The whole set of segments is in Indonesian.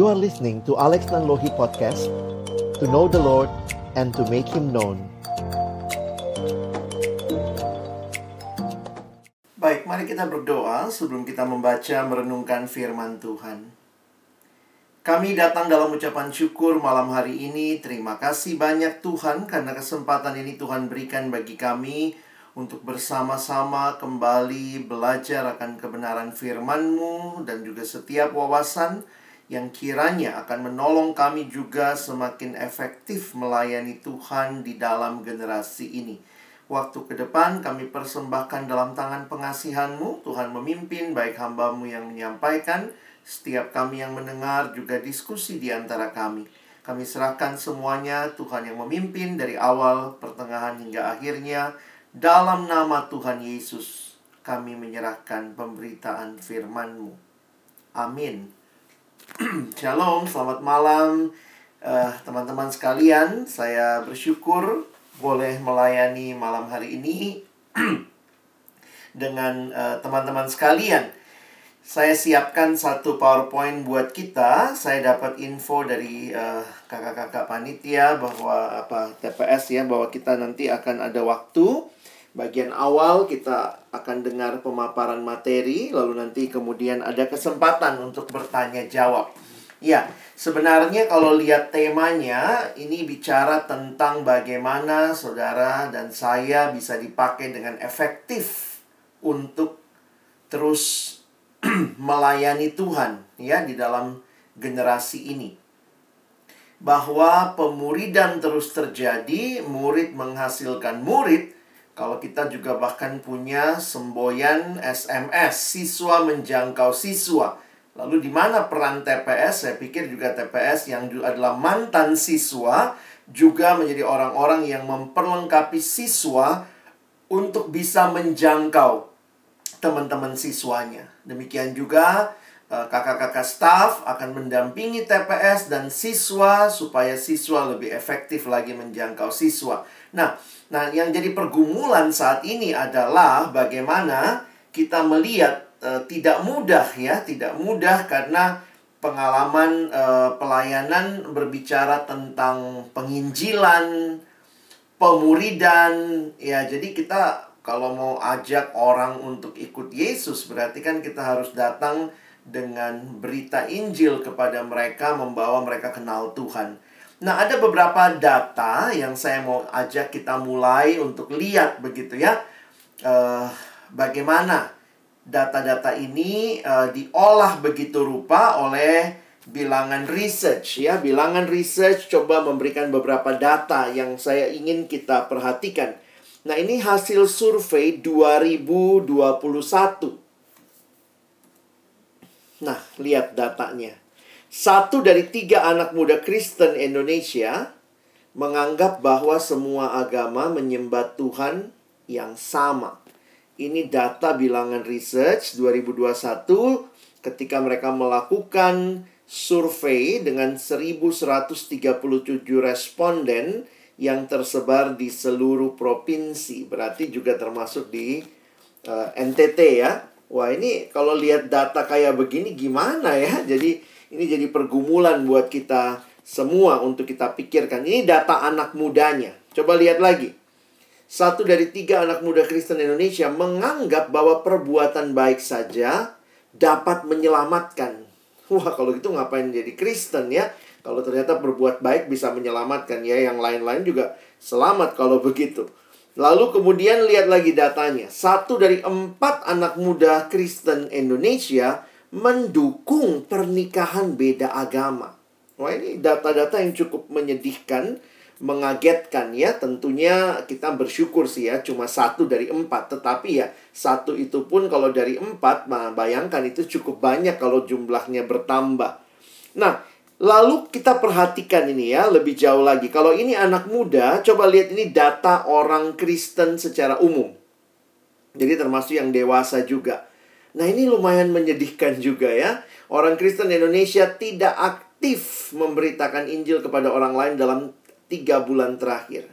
You are listening to Alex Nanlohi Podcast To know the Lord and to make Him known Baik, mari kita berdoa sebelum kita membaca merenungkan firman Tuhan. Kami datang dalam ucapan syukur malam hari ini. Terima kasih banyak Tuhan karena kesempatan ini Tuhan berikan bagi kami untuk bersama-sama kembali belajar akan kebenaran firman-Mu dan juga setiap wawasan yang kiranya akan menolong kami juga semakin efektif melayani Tuhan di dalam generasi ini. Waktu ke depan kami persembahkan dalam tangan pengasihanmu. Tuhan memimpin baik hambamu yang menyampaikan. Setiap kami yang mendengar juga diskusi di antara kami. Kami serahkan semuanya. Tuhan yang memimpin dari awal, pertengahan hingga akhirnya. Dalam nama Tuhan Yesus kami menyerahkan pemberitaan firman-Mu. Amin Shalom, selamat malam uh, teman-teman sekalian Saya bersyukur boleh melayani malam hari ini dengan teman teman-teman sekalian. Saya siapkan satu PowerPoint buat kita. Saya dapat info dari kakak kakak-kakak panitia bahwa apa TPS ya bahwa kita nanti akan ada waktu bagian awal kita akan dengar pemaparan materi lalu nanti kemudian ada kesempatan untuk bertanya jawab. Ya, sebenarnya kalau lihat temanya, ini bicara tentang bagaimana saudara dan saya bisa dipakai dengan efektif untuk terus melayani Tuhan ya di dalam generasi ini. Bahwa pemuridan terus terjadi, murid menghasilkan murid, kalau kita juga bahkan punya semboyan SMS, siswa menjangkau siswa Lalu di mana peran TPS? Saya pikir juga TPS yang adalah mantan siswa juga menjadi orang-orang yang memperlengkapi siswa untuk bisa menjangkau teman-teman siswanya. Demikian juga eh, kakak-kakak staff akan mendampingi TPS dan siswa supaya siswa lebih efektif lagi menjangkau siswa. Nah, nah yang jadi pergumulan saat ini adalah bagaimana kita melihat uh, tidak mudah ya, tidak mudah karena pengalaman uh, pelayanan berbicara tentang penginjilan, pemuridan, ya jadi kita kalau mau ajak orang untuk ikut Yesus berarti kan kita harus datang dengan berita Injil kepada mereka membawa mereka kenal Tuhan. Nah, ada beberapa data yang saya mau ajak kita mulai untuk lihat begitu ya. Uh, bagaimana data-data ini uh, diolah begitu rupa oleh bilangan research ya. Bilangan research coba memberikan beberapa data yang saya ingin kita perhatikan. Nah, ini hasil survei 2021. Nah, lihat datanya. Satu dari tiga anak muda Kristen Indonesia menganggap bahwa semua agama menyembah Tuhan yang sama. Ini data bilangan research 2021 ketika mereka melakukan survei dengan 1137 responden yang tersebar di seluruh provinsi. Berarti juga termasuk di uh, eh, NTT ya. Wah, ini kalau lihat data kayak begini gimana ya? Jadi ini jadi pergumulan buat kita semua untuk kita pikirkan. Ini data anak mudanya. Coba lihat lagi. Satu dari tiga anak muda Kristen Indonesia menganggap bahwa perbuatan baik saja dapat menyelamatkan. Wah, kalau gitu ngapain jadi Kristen ya? Kalau ternyata berbuat baik bisa menyelamatkan ya, yang lain-lain juga selamat kalau begitu. Lalu kemudian lihat lagi datanya. Satu dari empat anak muda Kristen Indonesia mendukung pernikahan beda agama. Wah ini data-data yang cukup menyedihkan mengagetkan ya. Tentunya kita bersyukur sih ya cuma satu dari empat. Tetapi ya satu itu pun kalau dari empat bayangkan itu cukup banyak kalau jumlahnya bertambah. Nah lalu kita perhatikan ini ya lebih jauh lagi. Kalau ini anak muda coba lihat ini data orang Kristen secara umum. Jadi termasuk yang dewasa juga nah ini lumayan menyedihkan juga ya orang Kristen Indonesia tidak aktif memberitakan Injil kepada orang lain dalam tiga bulan terakhir.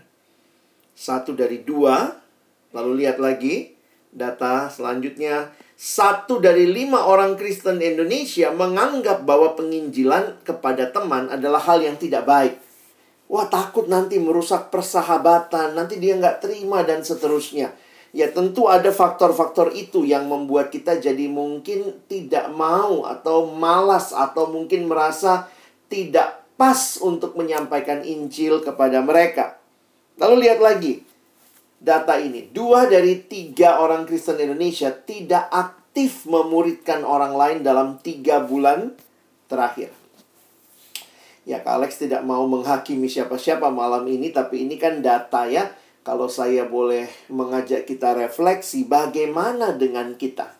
Satu dari dua, lalu lihat lagi, Data selanjutnya, satu dari lima orang Kristen Indonesia menganggap bahwa penginjilan kepada teman adalah hal yang tidak baik. Wah takut nanti merusak persahabatan, nanti dia nggak terima dan seterusnya. Ya tentu ada faktor-faktor itu yang membuat kita jadi mungkin tidak mau atau malas atau mungkin merasa tidak pas untuk menyampaikan Injil kepada mereka. Lalu lihat lagi, data ini. Dua dari tiga orang Kristen Indonesia tidak aktif memuridkan orang lain dalam tiga bulan terakhir. Ya, Kak Alex tidak mau menghakimi siapa-siapa malam ini, tapi ini kan data ya. Kalau saya boleh mengajak kita refleksi, bagaimana dengan kita?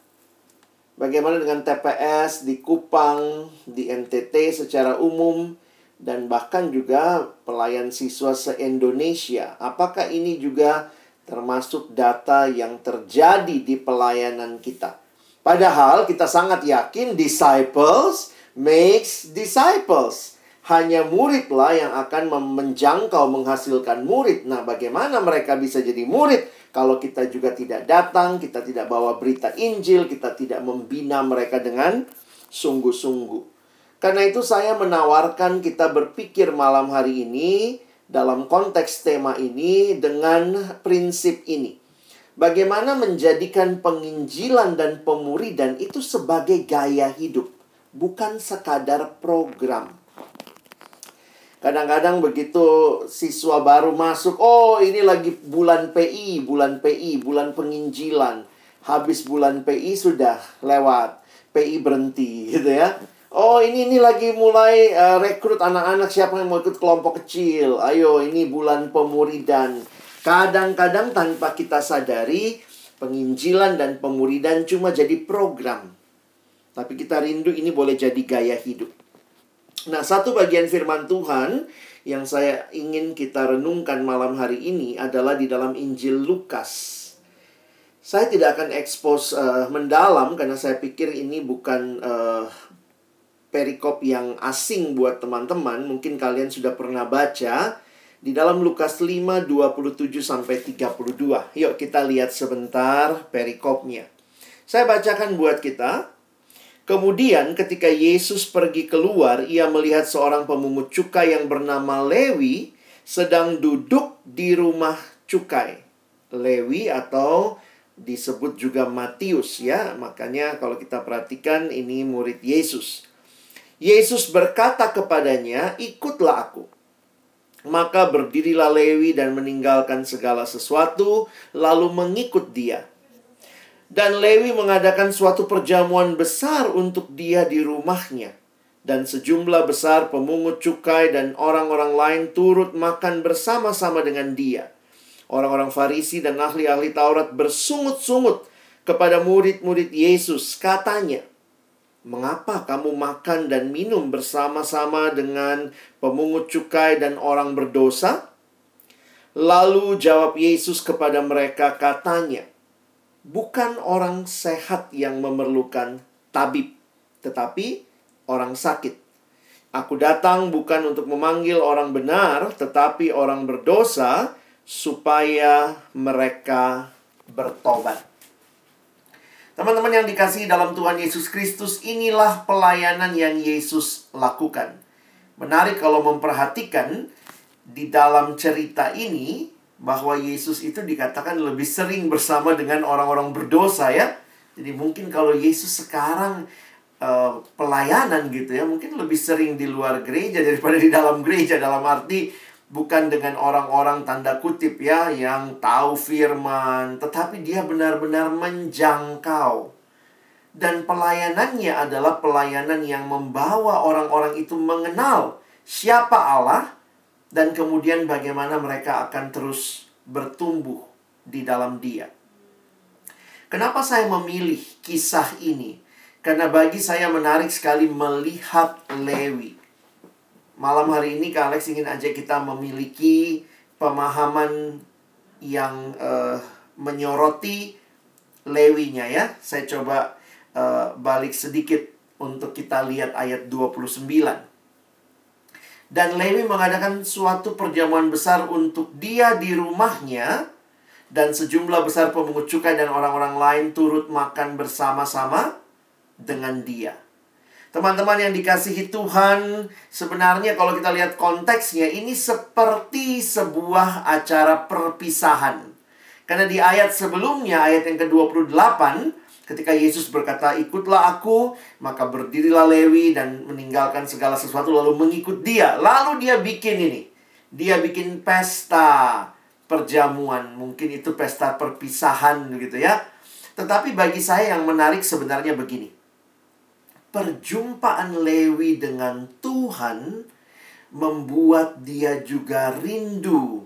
Bagaimana dengan TPS di Kupang, di NTT secara umum, dan bahkan juga pelayan siswa se-Indonesia? Apakah ini juga termasuk data yang terjadi di pelayanan kita. Padahal kita sangat yakin disciples makes disciples. Hanya muridlah yang akan menjangkau menghasilkan murid. Nah, bagaimana mereka bisa jadi murid kalau kita juga tidak datang, kita tidak bawa berita Injil, kita tidak membina mereka dengan sungguh-sungguh. Karena itu saya menawarkan kita berpikir malam hari ini dalam konteks tema ini dengan prinsip ini. Bagaimana menjadikan penginjilan dan pemuridan itu sebagai gaya hidup, bukan sekadar program. Kadang-kadang begitu siswa baru masuk, oh ini lagi bulan PI, bulan PI, bulan penginjilan. Habis bulan PI sudah lewat, PI berhenti gitu ya. Oh ini ini lagi mulai uh, rekrut anak-anak siapa yang mau ikut kelompok kecil. Ayo ini bulan pemuridan. Kadang-kadang tanpa kita sadari penginjilan dan pemuridan cuma jadi program. Tapi kita rindu ini boleh jadi gaya hidup. Nah, satu bagian firman Tuhan yang saya ingin kita renungkan malam hari ini adalah di dalam Injil Lukas. Saya tidak akan ekspos uh, mendalam karena saya pikir ini bukan uh, perikop yang asing buat teman-teman, mungkin kalian sudah pernah baca di dalam Lukas 5 27 sampai 32. Yuk kita lihat sebentar perikopnya. Saya bacakan buat kita. Kemudian ketika Yesus pergi keluar, ia melihat seorang pemungut cukai yang bernama Lewi sedang duduk di rumah cukai. Lewi atau disebut juga Matius ya. Makanya kalau kita perhatikan ini murid Yesus. Yesus berkata kepadanya, "Ikutlah aku." Maka berdirilah Lewi dan meninggalkan segala sesuatu, lalu mengikut dia. Dan Lewi mengadakan suatu perjamuan besar untuk dia di rumahnya. Dan sejumlah besar pemungut cukai dan orang-orang lain turut makan bersama-sama dengan dia. Orang-orang Farisi dan ahli-ahli Taurat bersungut-sungut kepada murid-murid Yesus. Katanya, Mengapa kamu makan dan minum bersama-sama dengan pemungut cukai dan orang berdosa? Lalu jawab Yesus kepada mereka katanya, Bukan orang sehat yang memerlukan tabib, tetapi orang sakit. Aku datang bukan untuk memanggil orang benar, tetapi orang berdosa, supaya mereka bertobat. Teman-teman yang dikasih dalam Tuhan Yesus Kristus, inilah pelayanan yang Yesus lakukan. Menarik kalau memperhatikan di dalam cerita ini bahwa Yesus itu dikatakan lebih sering bersama dengan orang-orang berdosa ya. Jadi mungkin kalau Yesus sekarang uh, pelayanan gitu ya, mungkin lebih sering di luar gereja daripada di dalam gereja dalam arti bukan dengan orang-orang tanda kutip ya yang tahu firman, tetapi dia benar-benar menjangkau. Dan pelayanannya adalah pelayanan yang membawa orang-orang itu mengenal siapa Allah dan kemudian bagaimana mereka akan terus bertumbuh di dalam Dia. Kenapa saya memilih kisah ini? Karena bagi saya menarik sekali melihat Lewi malam hari ini Kak Alex ingin ajak kita memiliki pemahaman yang uh, menyoroti lewinya ya. Saya coba uh, balik sedikit untuk kita lihat ayat 29. Dan Lewi mengadakan suatu perjamuan besar untuk dia di rumahnya dan sejumlah besar pemungut cukai dan orang-orang lain turut makan bersama-sama dengan dia. Teman-teman yang dikasihi Tuhan, sebenarnya kalau kita lihat konteksnya ini seperti sebuah acara perpisahan. Karena di ayat sebelumnya, ayat yang ke-28, ketika Yesus berkata, "Ikutlah aku," maka berdirilah Lewi dan meninggalkan segala sesuatu lalu mengikut dia. Lalu dia bikin ini. Dia bikin pesta perjamuan, mungkin itu pesta perpisahan gitu ya. Tetapi bagi saya yang menarik sebenarnya begini perjumpaan Lewi dengan Tuhan membuat dia juga rindu.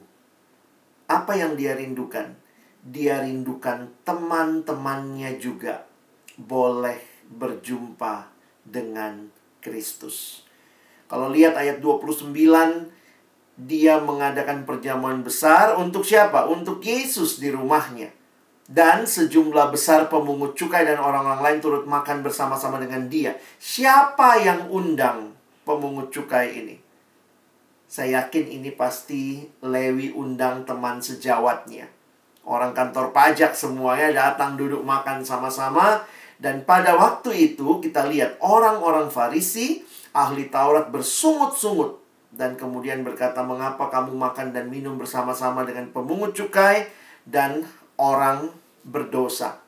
Apa yang dia rindukan? Dia rindukan teman-temannya juga boleh berjumpa dengan Kristus. Kalau lihat ayat 29, dia mengadakan perjamuan besar untuk siapa? Untuk Yesus di rumahnya. Dan sejumlah besar pemungut cukai dan orang-orang lain turut makan bersama-sama dengan dia. Siapa yang undang pemungut cukai ini? Saya yakin ini pasti Lewi undang teman sejawatnya. Orang kantor pajak semuanya datang duduk makan sama-sama. Dan pada waktu itu kita lihat orang-orang Farisi, ahli Taurat bersungut-sungut. Dan kemudian berkata, mengapa kamu makan dan minum bersama-sama dengan pemungut cukai dan orang berdosa.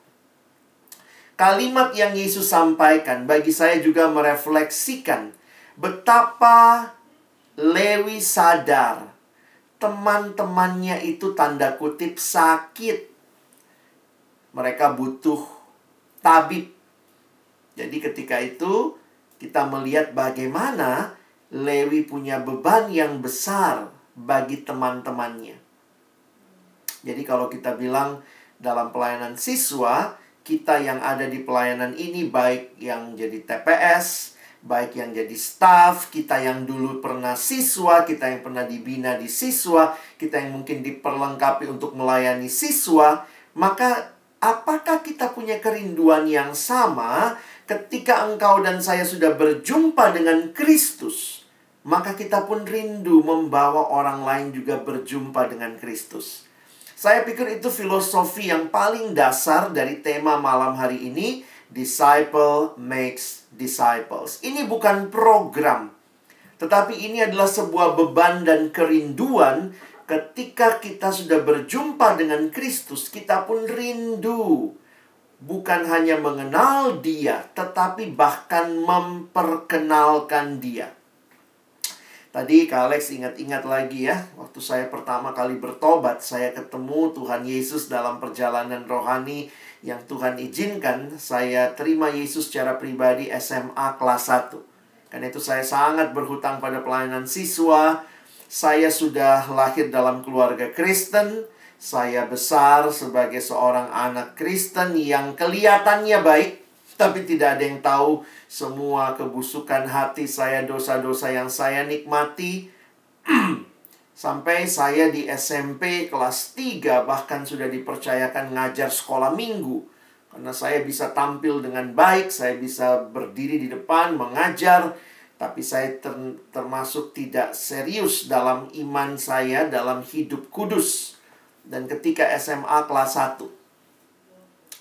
Kalimat yang Yesus sampaikan bagi saya juga merefleksikan betapa Lewi sadar teman-temannya itu tanda kutip sakit. Mereka butuh tabib. Jadi ketika itu kita melihat bagaimana Lewi punya beban yang besar bagi teman-temannya. Jadi kalau kita bilang dalam pelayanan siswa, kita yang ada di pelayanan ini baik yang jadi TPS, baik yang jadi staff, kita yang dulu pernah siswa, kita yang pernah dibina di siswa, kita yang mungkin diperlengkapi untuk melayani siswa, maka apakah kita punya kerinduan yang sama ketika engkau dan saya sudah berjumpa dengan Kristus? Maka kita pun rindu membawa orang lain juga berjumpa dengan Kristus. Saya pikir itu filosofi yang paling dasar dari tema malam hari ini, disciple makes disciples. Ini bukan program, tetapi ini adalah sebuah beban dan kerinduan ketika kita sudah berjumpa dengan Kristus, kita pun rindu bukan hanya mengenal Dia, tetapi bahkan memperkenalkan Dia. Tadi Kak Alex ingat-ingat lagi ya, waktu saya pertama kali bertobat, saya ketemu Tuhan Yesus dalam perjalanan rohani yang Tuhan izinkan saya terima Yesus secara pribadi SMA kelas 1. Karena itu saya sangat berhutang pada pelayanan siswa. Saya sudah lahir dalam keluarga Kristen. Saya besar sebagai seorang anak Kristen yang kelihatannya baik, tapi tidak ada yang tahu semua kebusukan hati saya, dosa-dosa yang saya nikmati. Sampai saya di SMP kelas 3 bahkan sudah dipercayakan ngajar sekolah minggu. Karena saya bisa tampil dengan baik, saya bisa berdiri di depan, mengajar. Tapi saya ter termasuk tidak serius dalam iman saya, dalam hidup kudus. Dan ketika SMA kelas 1,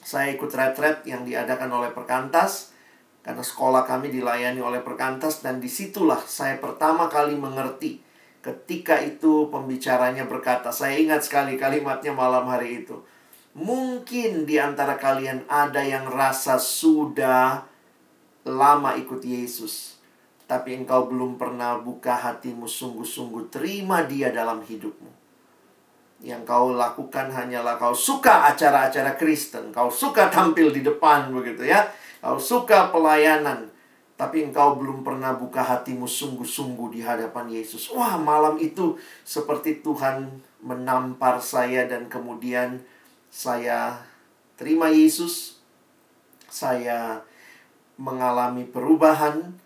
saya ikut retret yang diadakan oleh Perkantas karena sekolah kami dilayani oleh Perkantas dan di situlah saya pertama kali mengerti ketika itu pembicaranya berkata saya ingat sekali kalimatnya malam hari itu. Mungkin di antara kalian ada yang rasa sudah lama ikut Yesus tapi engkau belum pernah buka hatimu sungguh-sungguh terima dia dalam hidupmu. Yang kau lakukan hanyalah kau suka acara-acara Kristen, kau suka tampil di depan begitu ya, kau suka pelayanan, tapi engkau belum pernah buka hatimu sungguh-sungguh di hadapan Yesus. Wah, malam itu seperti Tuhan menampar saya dan kemudian saya terima Yesus. Saya mengalami perubahan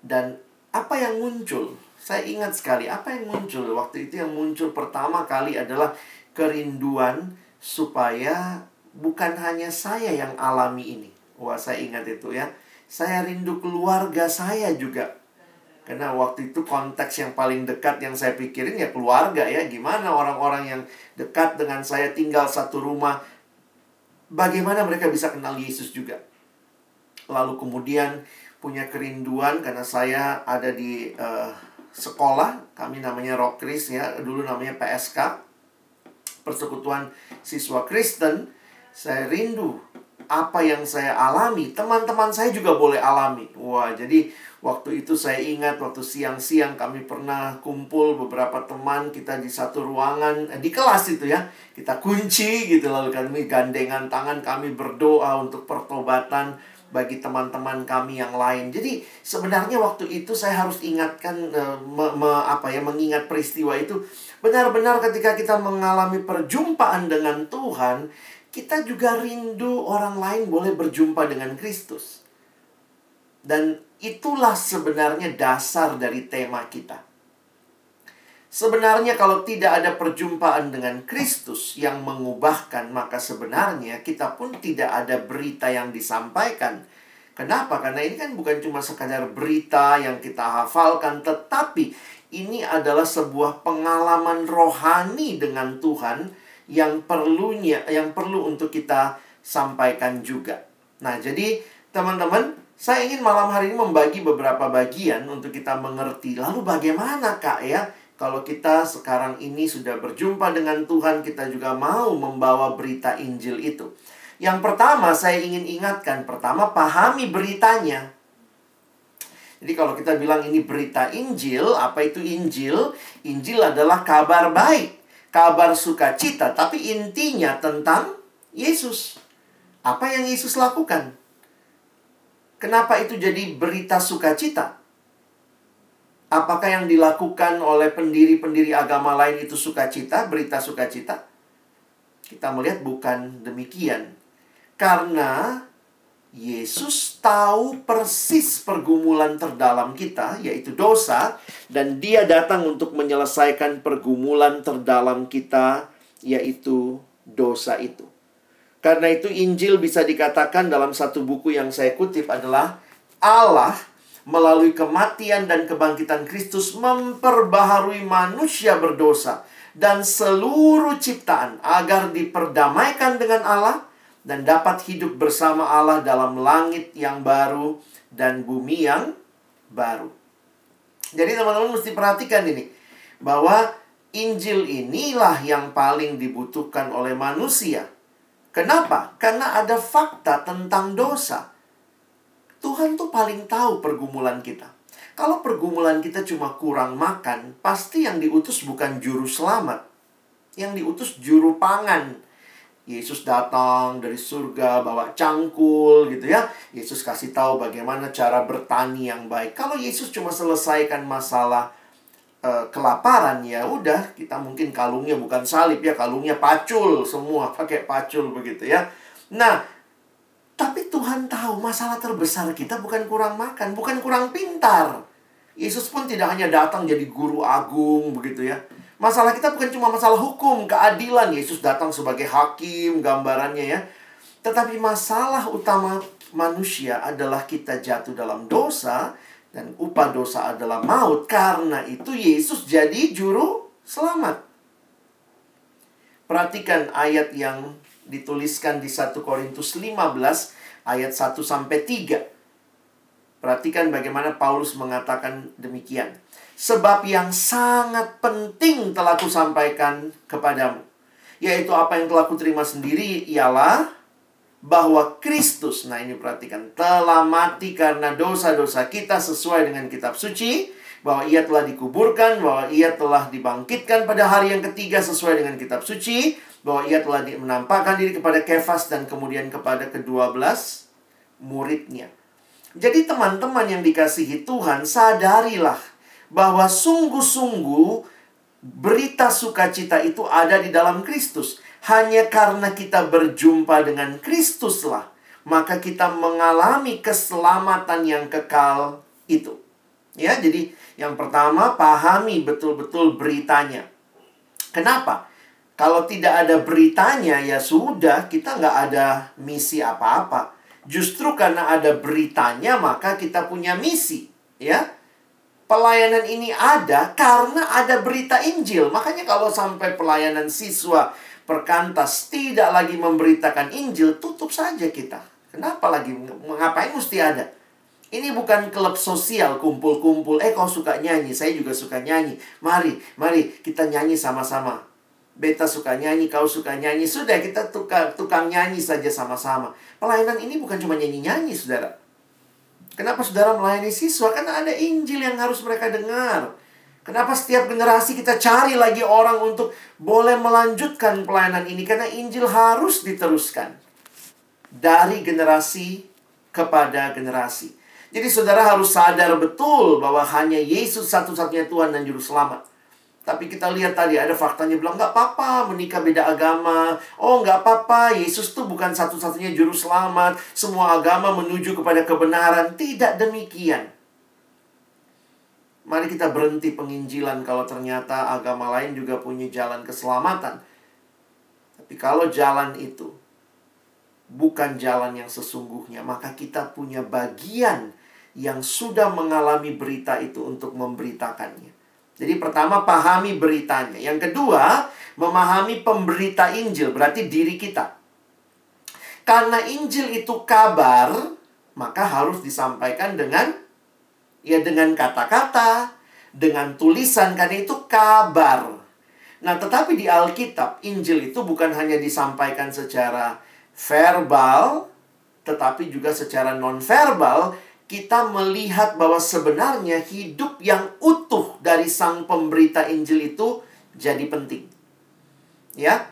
dan apa yang muncul saya ingat sekali apa yang muncul waktu itu yang muncul pertama kali adalah kerinduan supaya bukan hanya saya yang alami ini. Wah, saya ingat itu ya. Saya rindu keluarga saya juga. Karena waktu itu konteks yang paling dekat yang saya pikirin ya keluarga ya. Gimana orang-orang yang dekat dengan saya tinggal satu rumah. Bagaimana mereka bisa kenal Yesus juga. Lalu kemudian punya kerinduan karena saya ada di uh, sekolah. Kami namanya Rock Chris ya. Dulu namanya PSK. Persekutuan Siswa Kristen. Saya rindu apa yang saya alami, teman-teman saya juga boleh alami. Wah, jadi waktu itu saya ingat waktu siang-siang kami pernah kumpul beberapa teman kita di satu ruangan eh, di kelas itu ya. Kita kunci gitu lalu kami gandengan tangan kami berdoa untuk pertobatan bagi teman-teman kami yang lain. Jadi sebenarnya waktu itu saya harus ingatkan uh, me, me, apa ya mengingat peristiwa itu benar-benar ketika kita mengalami perjumpaan dengan Tuhan kita juga rindu orang lain boleh berjumpa dengan Kristus. Dan itulah sebenarnya dasar dari tema kita. Sebenarnya kalau tidak ada perjumpaan dengan Kristus yang mengubahkan, maka sebenarnya kita pun tidak ada berita yang disampaikan. Kenapa? Karena ini kan bukan cuma sekadar berita yang kita hafalkan, tetapi ini adalah sebuah pengalaman rohani dengan Tuhan yang perlunya yang perlu untuk kita sampaikan juga. Nah, jadi teman-teman, saya ingin malam hari ini membagi beberapa bagian untuk kita mengerti. Lalu bagaimana Kak ya? Kalau kita sekarang ini sudah berjumpa dengan Tuhan, kita juga mau membawa berita Injil itu. Yang pertama saya ingin ingatkan, pertama pahami beritanya. Jadi kalau kita bilang ini berita Injil, apa itu Injil? Injil adalah kabar baik kabar sukacita, tapi intinya tentang Yesus. Apa yang Yesus lakukan? Kenapa itu jadi berita sukacita? Apakah yang dilakukan oleh pendiri-pendiri agama lain itu sukacita, berita sukacita? Kita melihat bukan demikian. Karena Yesus tahu persis pergumulan terdalam kita, yaitu dosa, dan Dia datang untuk menyelesaikan pergumulan terdalam kita, yaitu dosa itu. Karena itu, Injil bisa dikatakan dalam satu buku yang saya kutip adalah Allah melalui kematian dan kebangkitan Kristus memperbaharui manusia berdosa dan seluruh ciptaan agar diperdamaikan dengan Allah dan dapat hidup bersama Allah dalam langit yang baru dan bumi yang baru. Jadi teman-teman mesti perhatikan ini bahwa Injil inilah yang paling dibutuhkan oleh manusia. Kenapa? Karena ada fakta tentang dosa. Tuhan tuh paling tahu pergumulan kita. Kalau pergumulan kita cuma kurang makan, pasti yang diutus bukan juru selamat. Yang diutus juru pangan Yesus datang dari surga bawa cangkul gitu ya. Yesus kasih tahu bagaimana cara bertani yang baik. Kalau Yesus cuma selesaikan masalah uh, kelaparan ya udah kita mungkin kalungnya bukan salib ya, kalungnya pacul semua pakai pacul begitu ya. Nah, tapi Tuhan tahu masalah terbesar kita bukan kurang makan, bukan kurang pintar. Yesus pun tidak hanya datang jadi guru agung begitu ya. Masalah kita bukan cuma masalah hukum, keadilan. Yesus datang sebagai hakim, gambarannya ya. Tetapi masalah utama manusia adalah kita jatuh dalam dosa dan upah dosa adalah maut. Karena itu Yesus jadi juru selamat. Perhatikan ayat yang dituliskan di 1 Korintus 15 ayat 1 sampai 3. Perhatikan bagaimana Paulus mengatakan demikian. Sebab yang sangat penting telah kusampaikan kepadamu. Yaitu apa yang telah kuterima sendiri ialah bahwa Kristus, nah ini perhatikan, telah mati karena dosa-dosa kita sesuai dengan kitab suci, bahwa ia telah dikuburkan, bahwa ia telah dibangkitkan pada hari yang ketiga sesuai dengan kitab suci, bahwa ia telah menampakkan diri kepada Kefas dan kemudian kepada kedua belas muridnya. Jadi teman-teman yang dikasihi Tuhan, sadarilah bahwa sungguh-sungguh berita sukacita itu ada di dalam Kristus. Hanya karena kita berjumpa dengan Kristuslah, maka kita mengalami keselamatan yang kekal itu. Ya, jadi yang pertama pahami betul-betul beritanya. Kenapa? Kalau tidak ada beritanya, ya sudah, kita nggak ada misi apa-apa. Justru karena ada beritanya, maka kita punya misi. Ya, Pelayanan ini ada karena ada berita Injil. Makanya kalau sampai pelayanan siswa perkantas tidak lagi memberitakan Injil, tutup saja kita. Kenapa lagi? Ngapain mesti ada? Ini bukan klub sosial kumpul-kumpul. Eh kau suka nyanyi, saya juga suka nyanyi. Mari, mari kita nyanyi sama-sama. Beta suka nyanyi, kau suka nyanyi. Sudah kita tukang, tukang nyanyi saja sama-sama. Pelayanan ini bukan cuma nyanyi-nyanyi, saudara. Kenapa saudara melayani siswa? Karena ada Injil yang harus mereka dengar. Kenapa setiap generasi kita cari lagi orang untuk boleh melanjutkan pelayanan ini? Karena Injil harus diteruskan. Dari generasi kepada generasi. Jadi saudara harus sadar betul bahwa hanya Yesus satu-satunya Tuhan dan Juru Selamat. Tapi kita lihat tadi ada faktanya bilang nggak apa-apa menikah beda agama. Oh nggak apa-apa Yesus tuh bukan satu-satunya juru selamat. Semua agama menuju kepada kebenaran. Tidak demikian. Mari kita berhenti penginjilan kalau ternyata agama lain juga punya jalan keselamatan. Tapi kalau jalan itu bukan jalan yang sesungguhnya, maka kita punya bagian yang sudah mengalami berita itu untuk memberitakannya. Jadi pertama pahami beritanya. Yang kedua, memahami pemberita Injil, berarti diri kita. Karena Injil itu kabar, maka harus disampaikan dengan ya dengan kata-kata, dengan tulisan karena itu kabar. Nah, tetapi di Alkitab Injil itu bukan hanya disampaikan secara verbal, tetapi juga secara non-verbal kita melihat bahwa sebenarnya hidup yang utuh dari sang pemberita Injil itu jadi penting. Ya.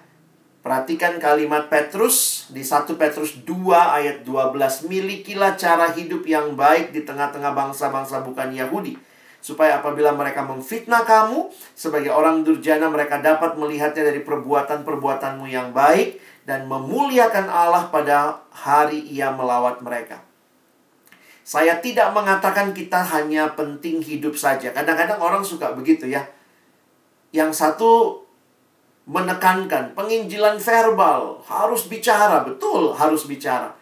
Perhatikan kalimat Petrus di 1 Petrus 2 ayat 12. Milikilah cara hidup yang baik di tengah-tengah bangsa-bangsa bukan Yahudi. Supaya apabila mereka memfitnah kamu, sebagai orang durjana mereka dapat melihatnya dari perbuatan-perbuatanmu yang baik dan memuliakan Allah pada hari ia melawat mereka. Saya tidak mengatakan kita hanya penting hidup saja. Kadang-kadang orang suka begitu ya. Yang satu menekankan penginjilan verbal, harus bicara, betul harus bicara.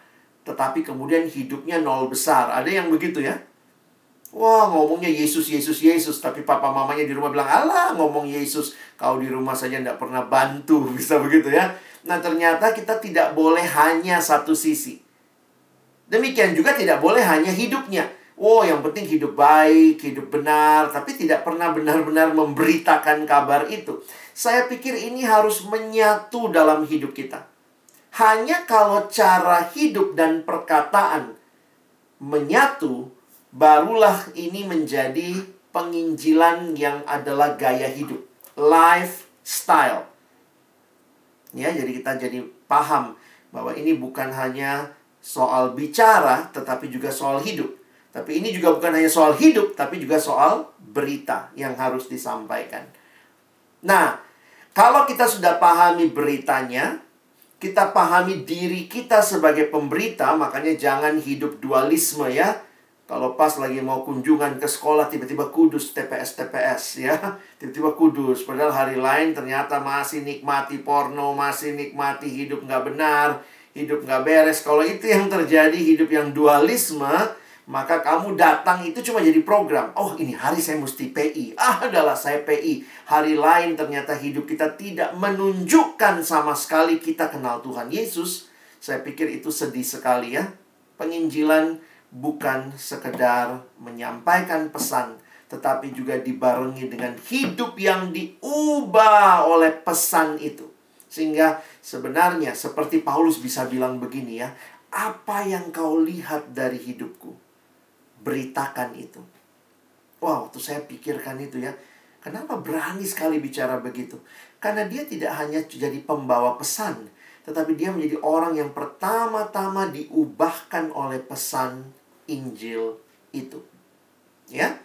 Tetapi kemudian hidupnya nol besar. Ada yang begitu ya. Wah, ngomongnya Yesus, Yesus, Yesus. Tapi papa mamanya di rumah bilang, Allah ngomong Yesus. Kau di rumah saja tidak pernah bantu. Bisa begitu ya. Nah, ternyata kita tidak boleh hanya satu sisi. Demikian juga tidak boleh hanya hidupnya. Oh, yang penting hidup baik, hidup benar, tapi tidak pernah benar-benar memberitakan kabar itu. Saya pikir ini harus menyatu dalam hidup kita. Hanya kalau cara hidup dan perkataan menyatu, barulah ini menjadi penginjilan yang adalah gaya hidup, lifestyle. Ya, jadi kita jadi paham bahwa ini bukan hanya soal bicara, tetapi juga soal hidup. Tapi ini juga bukan hanya soal hidup, tapi juga soal berita yang harus disampaikan. Nah, kalau kita sudah pahami beritanya, kita pahami diri kita sebagai pemberita, makanya jangan hidup dualisme ya. Kalau pas lagi mau kunjungan ke sekolah tiba-tiba kudus TPS TPS ya. Tiba-tiba kudus padahal hari lain ternyata masih nikmati porno, masih nikmati hidup nggak benar, hidup nggak beres. Kalau itu yang terjadi, hidup yang dualisme, maka kamu datang itu cuma jadi program. Oh, ini hari saya mesti PI. Ah, adalah saya PI. Hari lain ternyata hidup kita tidak menunjukkan sama sekali kita kenal Tuhan Yesus. Saya pikir itu sedih sekali ya. Penginjilan bukan sekedar menyampaikan pesan, tetapi juga dibarengi dengan hidup yang diubah oleh pesan itu. Sehingga sebenarnya seperti Paulus bisa bilang begini ya, apa yang kau lihat dari hidupku? Beritakan itu. Wow, waktu saya pikirkan itu ya, kenapa berani sekali bicara begitu? Karena dia tidak hanya jadi pembawa pesan, tetapi dia menjadi orang yang pertama-tama diubahkan oleh pesan Injil itu. Ya.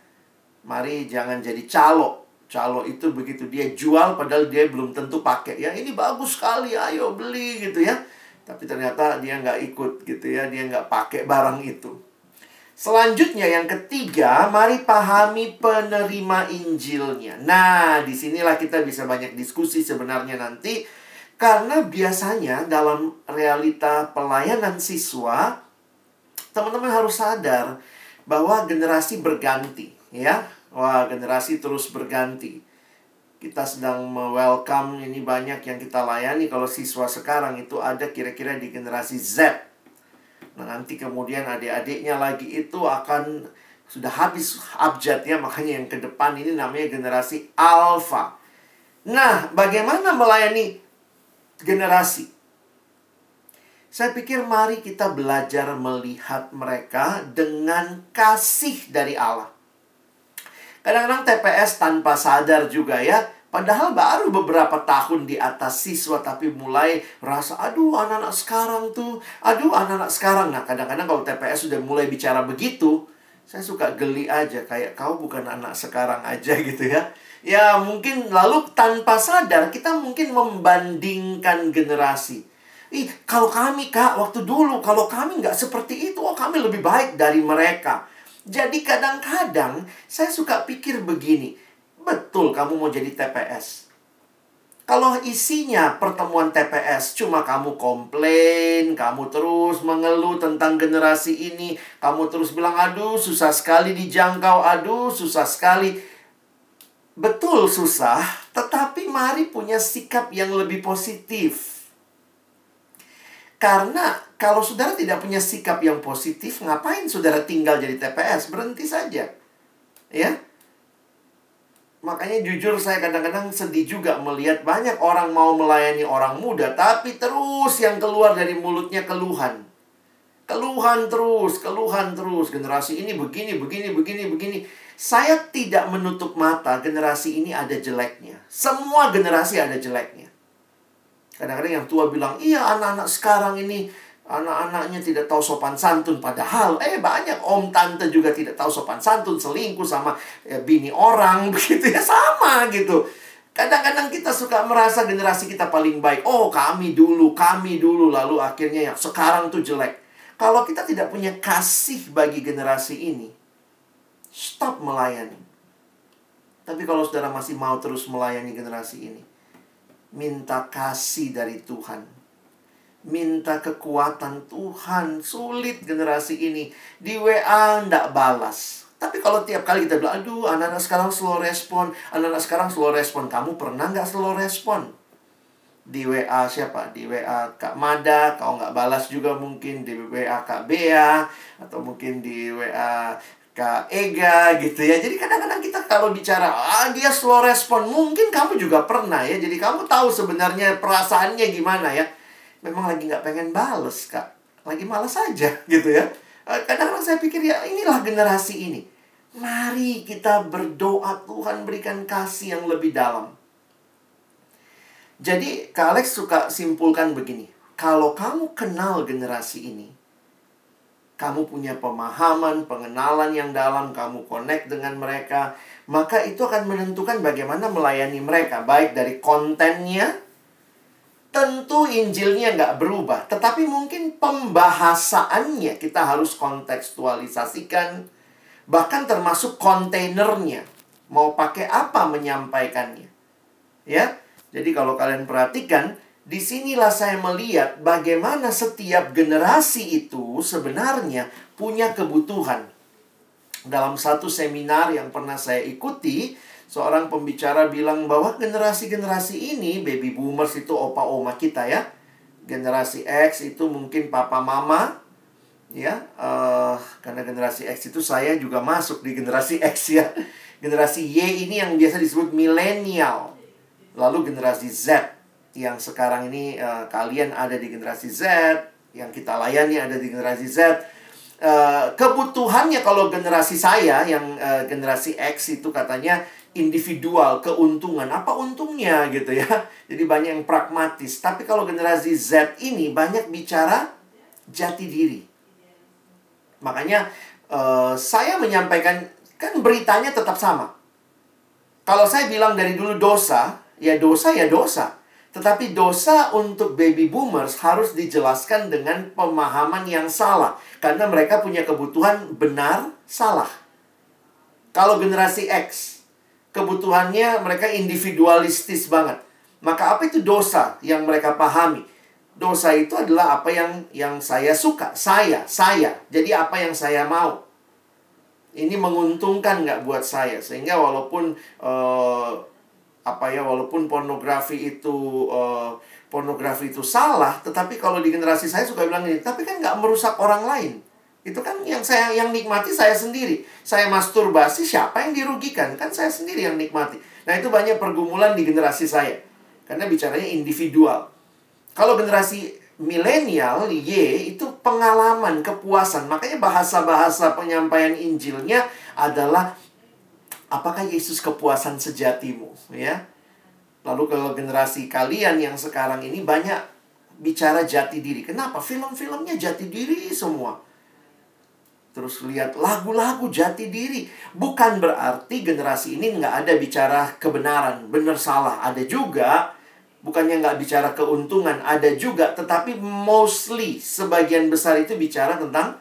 Mari jangan jadi calo calo itu begitu dia jual padahal dia belum tentu pakai. Ya ini bagus sekali ayo beli gitu ya. Tapi ternyata dia nggak ikut gitu ya. Dia nggak pakai barang itu. Selanjutnya yang ketiga mari pahami penerima Injilnya. Nah di sinilah kita bisa banyak diskusi sebenarnya nanti. Karena biasanya dalam realita pelayanan siswa teman-teman harus sadar bahwa generasi berganti ya Wah, generasi terus berganti. Kita sedang welcome ini banyak yang kita layani kalau siswa sekarang itu ada kira-kira di generasi Z. Nah, nanti kemudian adik-adiknya lagi itu akan sudah habis abjadnya makanya yang ke depan ini namanya generasi alpha. Nah, bagaimana melayani generasi? Saya pikir mari kita belajar melihat mereka dengan kasih dari Allah. Kadang-kadang TPS tanpa sadar juga ya. Padahal baru beberapa tahun di atas siswa tapi mulai rasa aduh anak-anak sekarang tuh, aduh anak-anak sekarang. Nah, kadang-kadang kalau TPS sudah mulai bicara begitu, saya suka geli aja kayak kau bukan anak sekarang aja gitu ya. Ya, mungkin lalu tanpa sadar kita mungkin membandingkan generasi. Ih, kalau kami kak, waktu dulu, kalau kami nggak seperti itu, oh kami lebih baik dari mereka. Jadi kadang-kadang saya suka pikir begini, betul kamu mau jadi TPS. Kalau isinya pertemuan TPS cuma kamu komplain, kamu terus mengeluh tentang generasi ini, kamu terus bilang aduh susah sekali dijangkau, aduh susah sekali. Betul susah, tetapi mari punya sikap yang lebih positif. Karena kalau saudara tidak punya sikap yang positif, ngapain saudara tinggal jadi TPS? Berhenti saja. Ya. Makanya jujur saya kadang-kadang sedih juga melihat banyak orang mau melayani orang muda, tapi terus yang keluar dari mulutnya keluhan. Keluhan terus, keluhan terus. Generasi ini begini, begini, begini, begini. Saya tidak menutup mata generasi ini ada jeleknya. Semua generasi ada jeleknya. Kadang-kadang yang tua bilang, iya anak-anak sekarang ini anak-anaknya tidak tahu sopan santun. Padahal, eh banyak om tante juga tidak tahu sopan santun, selingkuh sama ya, bini orang, begitu ya sama gitu. Kadang-kadang kita suka merasa generasi kita paling baik. Oh, kami dulu, kami dulu. Lalu akhirnya yang sekarang tuh jelek. Kalau kita tidak punya kasih bagi generasi ini, stop melayani. Tapi kalau saudara masih mau terus melayani generasi ini, minta kasih dari Tuhan. Minta kekuatan Tuhan. Sulit generasi ini. Di WA ndak balas. Tapi kalau tiap kali kita bilang, aduh anak-anak sekarang slow respon. Anak-anak sekarang slow respon. Kamu pernah nggak slow respon? Di WA siapa? Di WA Kak Mada, kau nggak balas juga mungkin. Di WA Kak Bea. Atau mungkin di WA Kak Ega gitu ya. Jadi kadang-kadang kita kalau bicara, ah dia slow respon, mungkin kamu juga pernah ya. Jadi kamu tahu sebenarnya perasaannya gimana ya. Memang lagi nggak pengen bales, Kak. Lagi malas aja gitu ya. Eh, kadang-kadang saya pikir ya inilah generasi ini. Mari kita berdoa Tuhan berikan kasih yang lebih dalam. Jadi Kak Alex suka simpulkan begini. Kalau kamu kenal generasi ini, kamu punya pemahaman, pengenalan yang dalam, kamu connect dengan mereka, maka itu akan menentukan bagaimana melayani mereka, baik dari kontennya, tentu Injilnya nggak berubah, tetapi mungkin pembahasaannya kita harus kontekstualisasikan, bahkan termasuk kontainernya, mau pakai apa menyampaikannya, ya. Jadi kalau kalian perhatikan, di sinilah saya melihat bagaimana setiap generasi itu sebenarnya punya kebutuhan. Dalam satu seminar yang pernah saya ikuti, seorang pembicara bilang bahwa generasi-generasi ini, baby boomers itu opa-oma kita ya. Generasi X itu mungkin papa mama, ya. Uh, karena generasi X itu saya juga masuk di generasi X ya. Generasi Y ini yang biasa disebut milenial. Lalu generasi Z yang sekarang ini uh, kalian ada di generasi Z, yang kita layani ada di generasi Z. Uh, kebutuhannya kalau generasi saya yang uh, generasi X itu katanya individual, keuntungan. Apa untungnya gitu ya. Jadi banyak yang pragmatis. Tapi kalau generasi Z ini banyak bicara jati diri. Makanya uh, saya menyampaikan kan beritanya tetap sama. Kalau saya bilang dari dulu dosa, ya dosa ya dosa. Tetapi dosa untuk baby boomers harus dijelaskan dengan pemahaman yang salah. Karena mereka punya kebutuhan benar, salah. Kalau generasi X, kebutuhannya mereka individualistis banget. Maka apa itu dosa yang mereka pahami? Dosa itu adalah apa yang yang saya suka, saya, saya. Jadi apa yang saya mau. Ini menguntungkan nggak buat saya? Sehingga walaupun uh, apa ya, walaupun pornografi itu uh, pornografi itu salah, tetapi kalau di generasi saya suka bilang ini, tapi kan nggak merusak orang lain. Itu kan yang saya yang nikmati saya sendiri. Saya masturbasi, siapa yang dirugikan? Kan saya sendiri yang nikmati. Nah, itu banyak pergumulan di generasi saya. Karena bicaranya individual. Kalau generasi milenial, Y, itu pengalaman, kepuasan. Makanya bahasa-bahasa penyampaian Injilnya adalah apakah Yesus kepuasan sejatimu, ya? Lalu kalau generasi kalian yang sekarang ini banyak bicara jati diri. Kenapa? Film-filmnya jati diri semua. Terus lihat lagu-lagu jati diri. Bukan berarti generasi ini nggak ada bicara kebenaran, benar salah. Ada juga, bukannya nggak bicara keuntungan, ada juga. Tetapi mostly, sebagian besar itu bicara tentang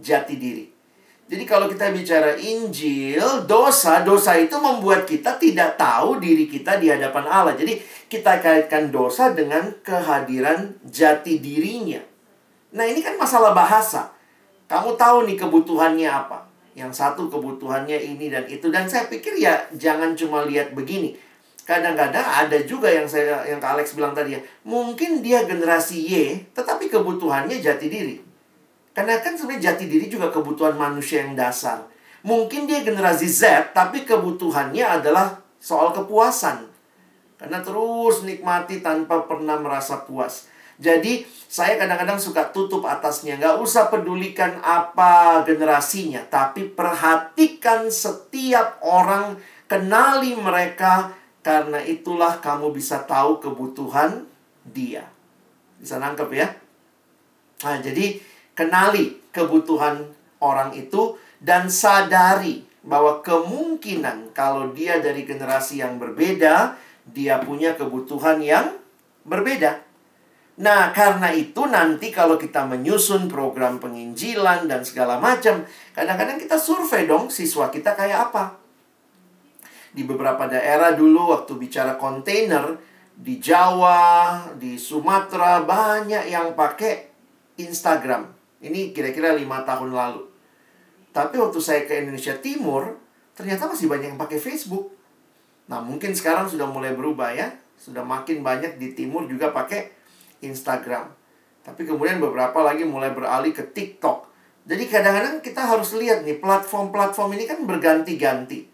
jati diri. Jadi kalau kita bicara Injil, dosa, dosa itu membuat kita tidak tahu diri kita di hadapan Allah. Jadi kita kaitkan dosa dengan kehadiran jati dirinya. Nah ini kan masalah bahasa. Kamu tahu nih kebutuhannya apa. Yang satu kebutuhannya ini dan itu. Dan saya pikir ya jangan cuma lihat begini. Kadang-kadang ada juga yang saya yang Kak Alex bilang tadi ya. Mungkin dia generasi Y, tetapi kebutuhannya jati diri. Karena kan sebenarnya jati diri juga kebutuhan manusia yang dasar. Mungkin dia generasi Z, tapi kebutuhannya adalah soal kepuasan. Karena terus nikmati tanpa pernah merasa puas. Jadi, saya kadang-kadang suka tutup atasnya. Nggak usah pedulikan apa generasinya. Tapi perhatikan setiap orang, kenali mereka. Karena itulah kamu bisa tahu kebutuhan dia. Bisa nangkep ya? Nah, jadi kenali kebutuhan orang itu dan sadari bahwa kemungkinan kalau dia dari generasi yang berbeda, dia punya kebutuhan yang berbeda. Nah, karena itu nanti kalau kita menyusun program penginjilan dan segala macam, kadang-kadang kita survei dong siswa kita kayak apa. Di beberapa daerah dulu waktu bicara kontainer di Jawa, di Sumatera banyak yang pakai Instagram. Ini kira-kira lima tahun lalu. Tapi waktu saya ke Indonesia Timur, ternyata masih banyak yang pakai Facebook. Nah, mungkin sekarang sudah mulai berubah ya. Sudah makin banyak di timur juga pakai Instagram. Tapi kemudian beberapa lagi mulai beralih ke TikTok. Jadi kadang-kadang kita harus lihat nih, platform-platform ini kan berganti-ganti.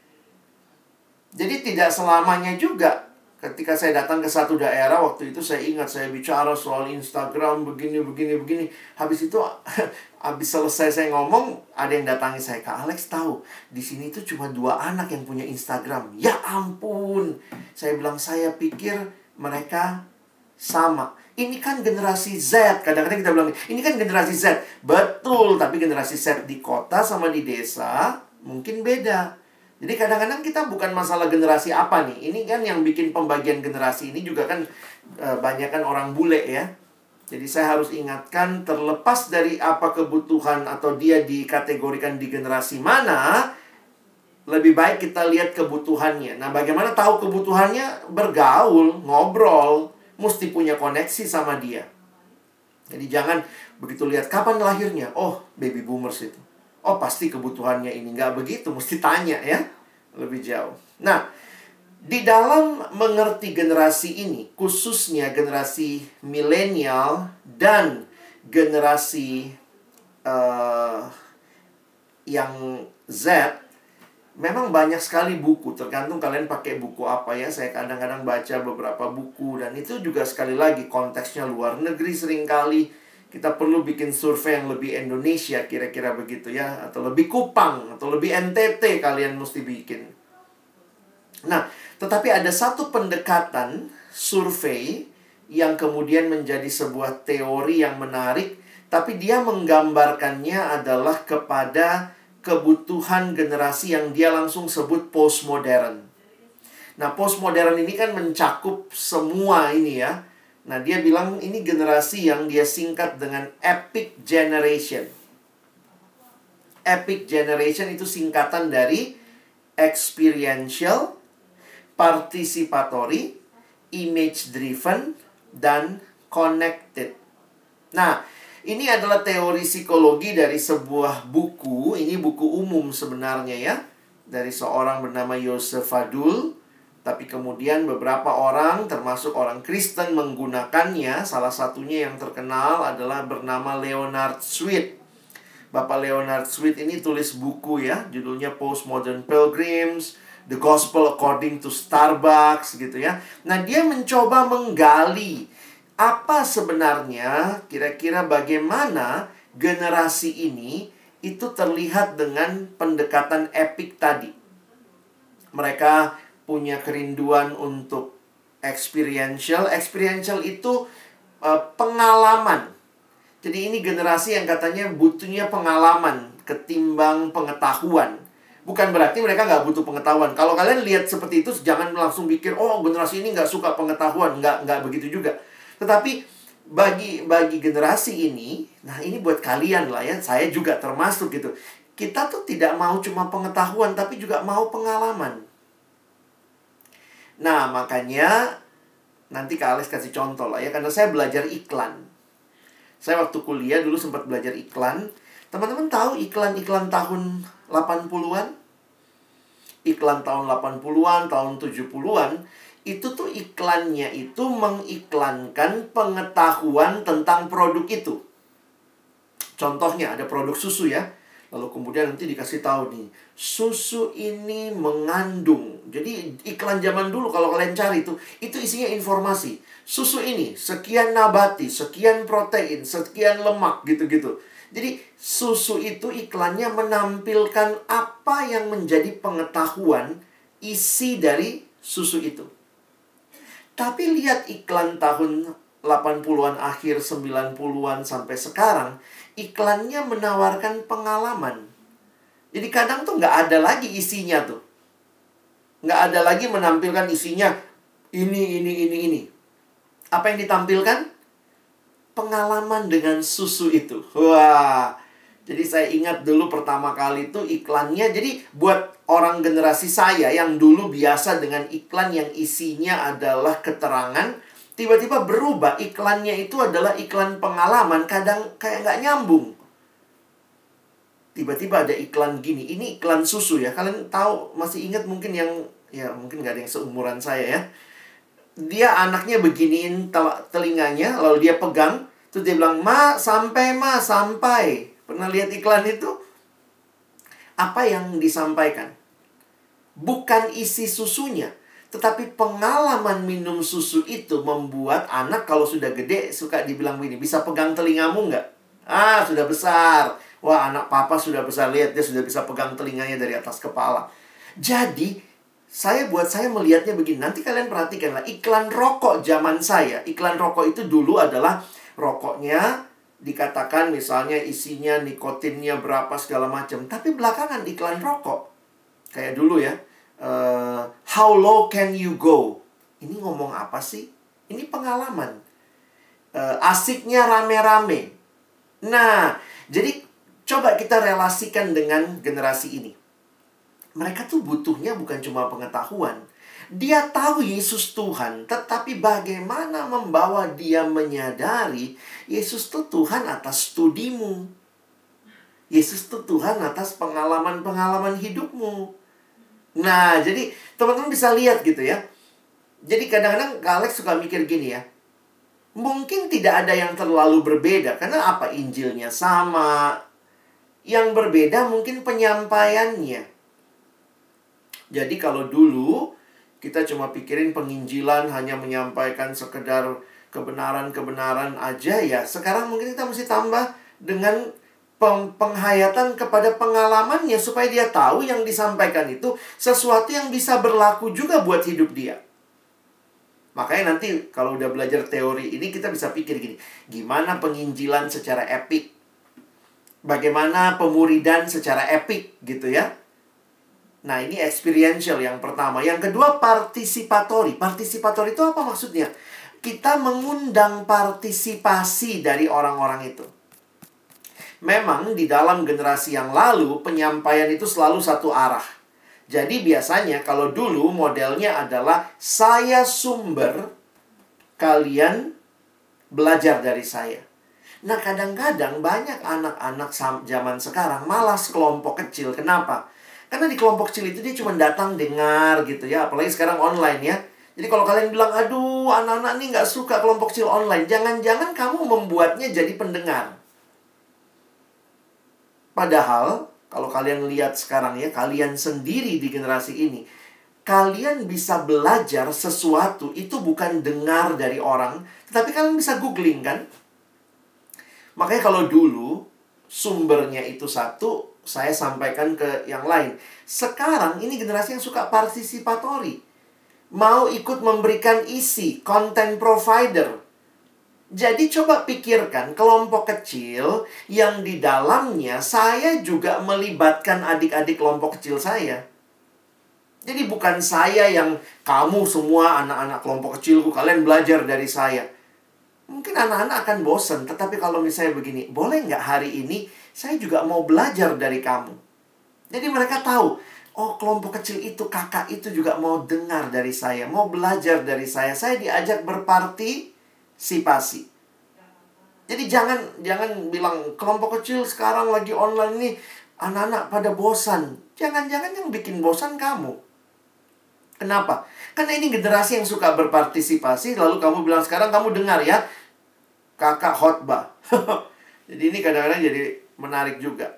Jadi tidak selamanya juga ketika saya datang ke satu daerah waktu itu saya ingat saya bicara soal Instagram begini begini begini habis itu habis selesai saya ngomong ada yang datangi saya Kak Alex tahu di sini tuh cuma dua anak yang punya Instagram ya ampun saya bilang saya pikir mereka sama ini kan generasi Z kadang-kadang kita bilang ini kan generasi Z betul tapi generasi Z di kota sama di desa mungkin beda jadi kadang-kadang kita bukan masalah generasi apa nih. Ini kan yang bikin pembagian generasi ini juga kan e, banyak kan orang bule ya. Jadi saya harus ingatkan terlepas dari apa kebutuhan atau dia dikategorikan di generasi mana, lebih baik kita lihat kebutuhannya. Nah, bagaimana tahu kebutuhannya? Bergaul, ngobrol, mesti punya koneksi sama dia. Jadi jangan begitu lihat kapan lahirnya. Oh, baby boomers itu oh pasti kebutuhannya ini nggak begitu mesti tanya ya lebih jauh nah di dalam mengerti generasi ini khususnya generasi milenial dan generasi uh, yang Z memang banyak sekali buku tergantung kalian pakai buku apa ya saya kadang-kadang baca beberapa buku dan itu juga sekali lagi konteksnya luar negeri sering kali kita perlu bikin survei yang lebih Indonesia kira-kira begitu ya atau lebih Kupang atau lebih NTT kalian mesti bikin. Nah, tetapi ada satu pendekatan survei yang kemudian menjadi sebuah teori yang menarik tapi dia menggambarkannya adalah kepada kebutuhan generasi yang dia langsung sebut postmodern. Nah, postmodern ini kan mencakup semua ini ya Nah, dia bilang ini generasi yang dia singkat dengan epic generation. Epic generation itu singkatan dari experiential, participatory, image driven, dan connected. Nah, Ini adalah teori psikologi dari sebuah buku. Ini buku umum sebenarnya ya. Dari seorang bernama Yosef Fadul. Tapi kemudian beberapa orang, termasuk orang Kristen menggunakannya. Salah satunya yang terkenal adalah bernama Leonard Sweet. Bapak Leonard Sweet ini tulis buku ya. Judulnya Postmodern Pilgrims. The Gospel According to Starbucks gitu ya. Nah dia mencoba menggali apa sebenarnya kira-kira bagaimana generasi ini itu terlihat dengan pendekatan epik tadi. Mereka punya kerinduan untuk experiential. Experiential itu uh, pengalaman. Jadi ini generasi yang katanya butuhnya pengalaman ketimbang pengetahuan. Bukan berarti mereka nggak butuh pengetahuan. Kalau kalian lihat seperti itu, jangan langsung pikir, oh generasi ini nggak suka pengetahuan. Nggak, nggak begitu juga tetapi bagi bagi generasi ini, nah ini buat kalian lah ya, saya juga termasuk gitu. Kita tuh tidak mau cuma pengetahuan tapi juga mau pengalaman. Nah, makanya nanti Kak Alex kasih contoh lah ya karena saya belajar iklan. Saya waktu kuliah dulu sempat belajar iklan. Teman-teman tahu iklan-iklan tahun 80-an? Iklan tahun 80-an, tahun 70-an itu tuh iklannya itu mengiklankan pengetahuan tentang produk itu. Contohnya ada produk susu ya. Lalu kemudian nanti dikasih tahu nih, susu ini mengandung. Jadi iklan zaman dulu kalau kalian cari itu, itu isinya informasi. Susu ini sekian nabati, sekian protein, sekian lemak gitu-gitu. Jadi susu itu iklannya menampilkan apa yang menjadi pengetahuan isi dari susu itu. Tapi lihat iklan tahun 80-an akhir 90-an sampai sekarang, iklannya menawarkan pengalaman. Jadi kadang tuh nggak ada lagi isinya tuh. Nggak ada lagi menampilkan isinya ini, ini, ini, ini. Apa yang ditampilkan? Pengalaman dengan susu itu. Wah, jadi saya ingat dulu pertama kali itu iklannya. Jadi buat orang generasi saya yang dulu biasa dengan iklan yang isinya adalah keterangan, tiba-tiba berubah iklannya itu adalah iklan pengalaman. Kadang kayak nggak nyambung. Tiba-tiba ada iklan gini. Ini iklan susu ya. Kalian tahu masih ingat mungkin yang ya mungkin nggak ada yang seumuran saya ya. Dia anaknya beginiin tel telinganya, lalu dia pegang, terus dia bilang, "Ma, sampai, Ma, sampai." Pernah lihat iklan itu? Apa yang disampaikan? Bukan isi susunya, tetapi pengalaman minum susu itu membuat anak kalau sudah gede suka dibilang begini, bisa pegang telingamu nggak? Ah, sudah besar. Wah, anak papa sudah besar. Lihat, dia sudah bisa pegang telinganya dari atas kepala. Jadi, saya buat saya melihatnya begini. Nanti kalian perhatikanlah, iklan rokok zaman saya. Iklan rokok itu dulu adalah rokoknya dikatakan misalnya isinya nikotinnya berapa segala macam. Tapi belakangan iklan rokok. Kayak dulu ya uh, how low can you go? Ini ngomong apa sih? Ini pengalaman. Uh, asiknya rame-rame. Nah jadi coba kita relasikan dengan generasi ini. Mereka tuh butuhnya bukan cuma pengetahuan dia tahu Yesus Tuhan, tetapi bagaimana membawa dia menyadari Yesus itu Tuhan atas studimu. Yesus itu Tuhan atas pengalaman-pengalaman hidupmu. Nah, jadi teman-teman bisa lihat gitu ya. Jadi kadang-kadang Alex suka mikir gini ya. Mungkin tidak ada yang terlalu berbeda karena apa Injilnya sama. Yang berbeda mungkin penyampaiannya. Jadi kalau dulu kita cuma pikirin penginjilan hanya menyampaikan sekedar kebenaran-kebenaran aja ya. Sekarang mungkin kita mesti tambah dengan peng penghayatan kepada pengalamannya supaya dia tahu yang disampaikan itu sesuatu yang bisa berlaku juga buat hidup dia. Makanya nanti kalau udah belajar teori ini kita bisa pikir gini, gimana penginjilan secara epik? Bagaimana pemuridan secara epik gitu ya? Nah, ini experiential yang pertama. Yang kedua, partisipatori. Partisipatori itu apa maksudnya? Kita mengundang partisipasi dari orang-orang itu. Memang di dalam generasi yang lalu, penyampaian itu selalu satu arah. Jadi biasanya kalau dulu modelnya adalah saya sumber, kalian belajar dari saya. Nah, kadang-kadang banyak anak-anak zaman sekarang malas kelompok kecil. Kenapa? Karena di kelompok kecil itu dia cuma datang dengar gitu ya. Apalagi sekarang online ya. Jadi kalau kalian bilang, aduh anak-anak ini nggak suka kelompok kecil online. Jangan-jangan kamu membuatnya jadi pendengar. Padahal, kalau kalian lihat sekarang ya, kalian sendiri di generasi ini. Kalian bisa belajar sesuatu itu bukan dengar dari orang. Tetapi kalian bisa googling kan? Makanya kalau dulu sumbernya itu satu, saya sampaikan ke yang lain. Sekarang ini generasi yang suka partisipatori. Mau ikut memberikan isi, content provider. Jadi coba pikirkan kelompok kecil yang di dalamnya saya juga melibatkan adik-adik kelompok kecil saya. Jadi bukan saya yang kamu semua anak-anak kelompok kecilku kalian belajar dari saya. Mungkin anak-anak akan bosan, tetapi kalau misalnya begini, boleh nggak hari ini saya juga mau belajar dari kamu. Jadi mereka tahu, oh kelompok kecil itu, kakak itu juga mau dengar dari saya, mau belajar dari saya. Saya diajak berpartisipasi. Jadi jangan jangan bilang kelompok kecil sekarang lagi online ini anak-anak pada bosan. Jangan-jangan yang bikin bosan kamu. Kenapa? Karena ini generasi yang suka berpartisipasi, lalu kamu bilang sekarang kamu dengar ya, kakak khotbah. jadi ini kadang-kadang jadi menarik juga.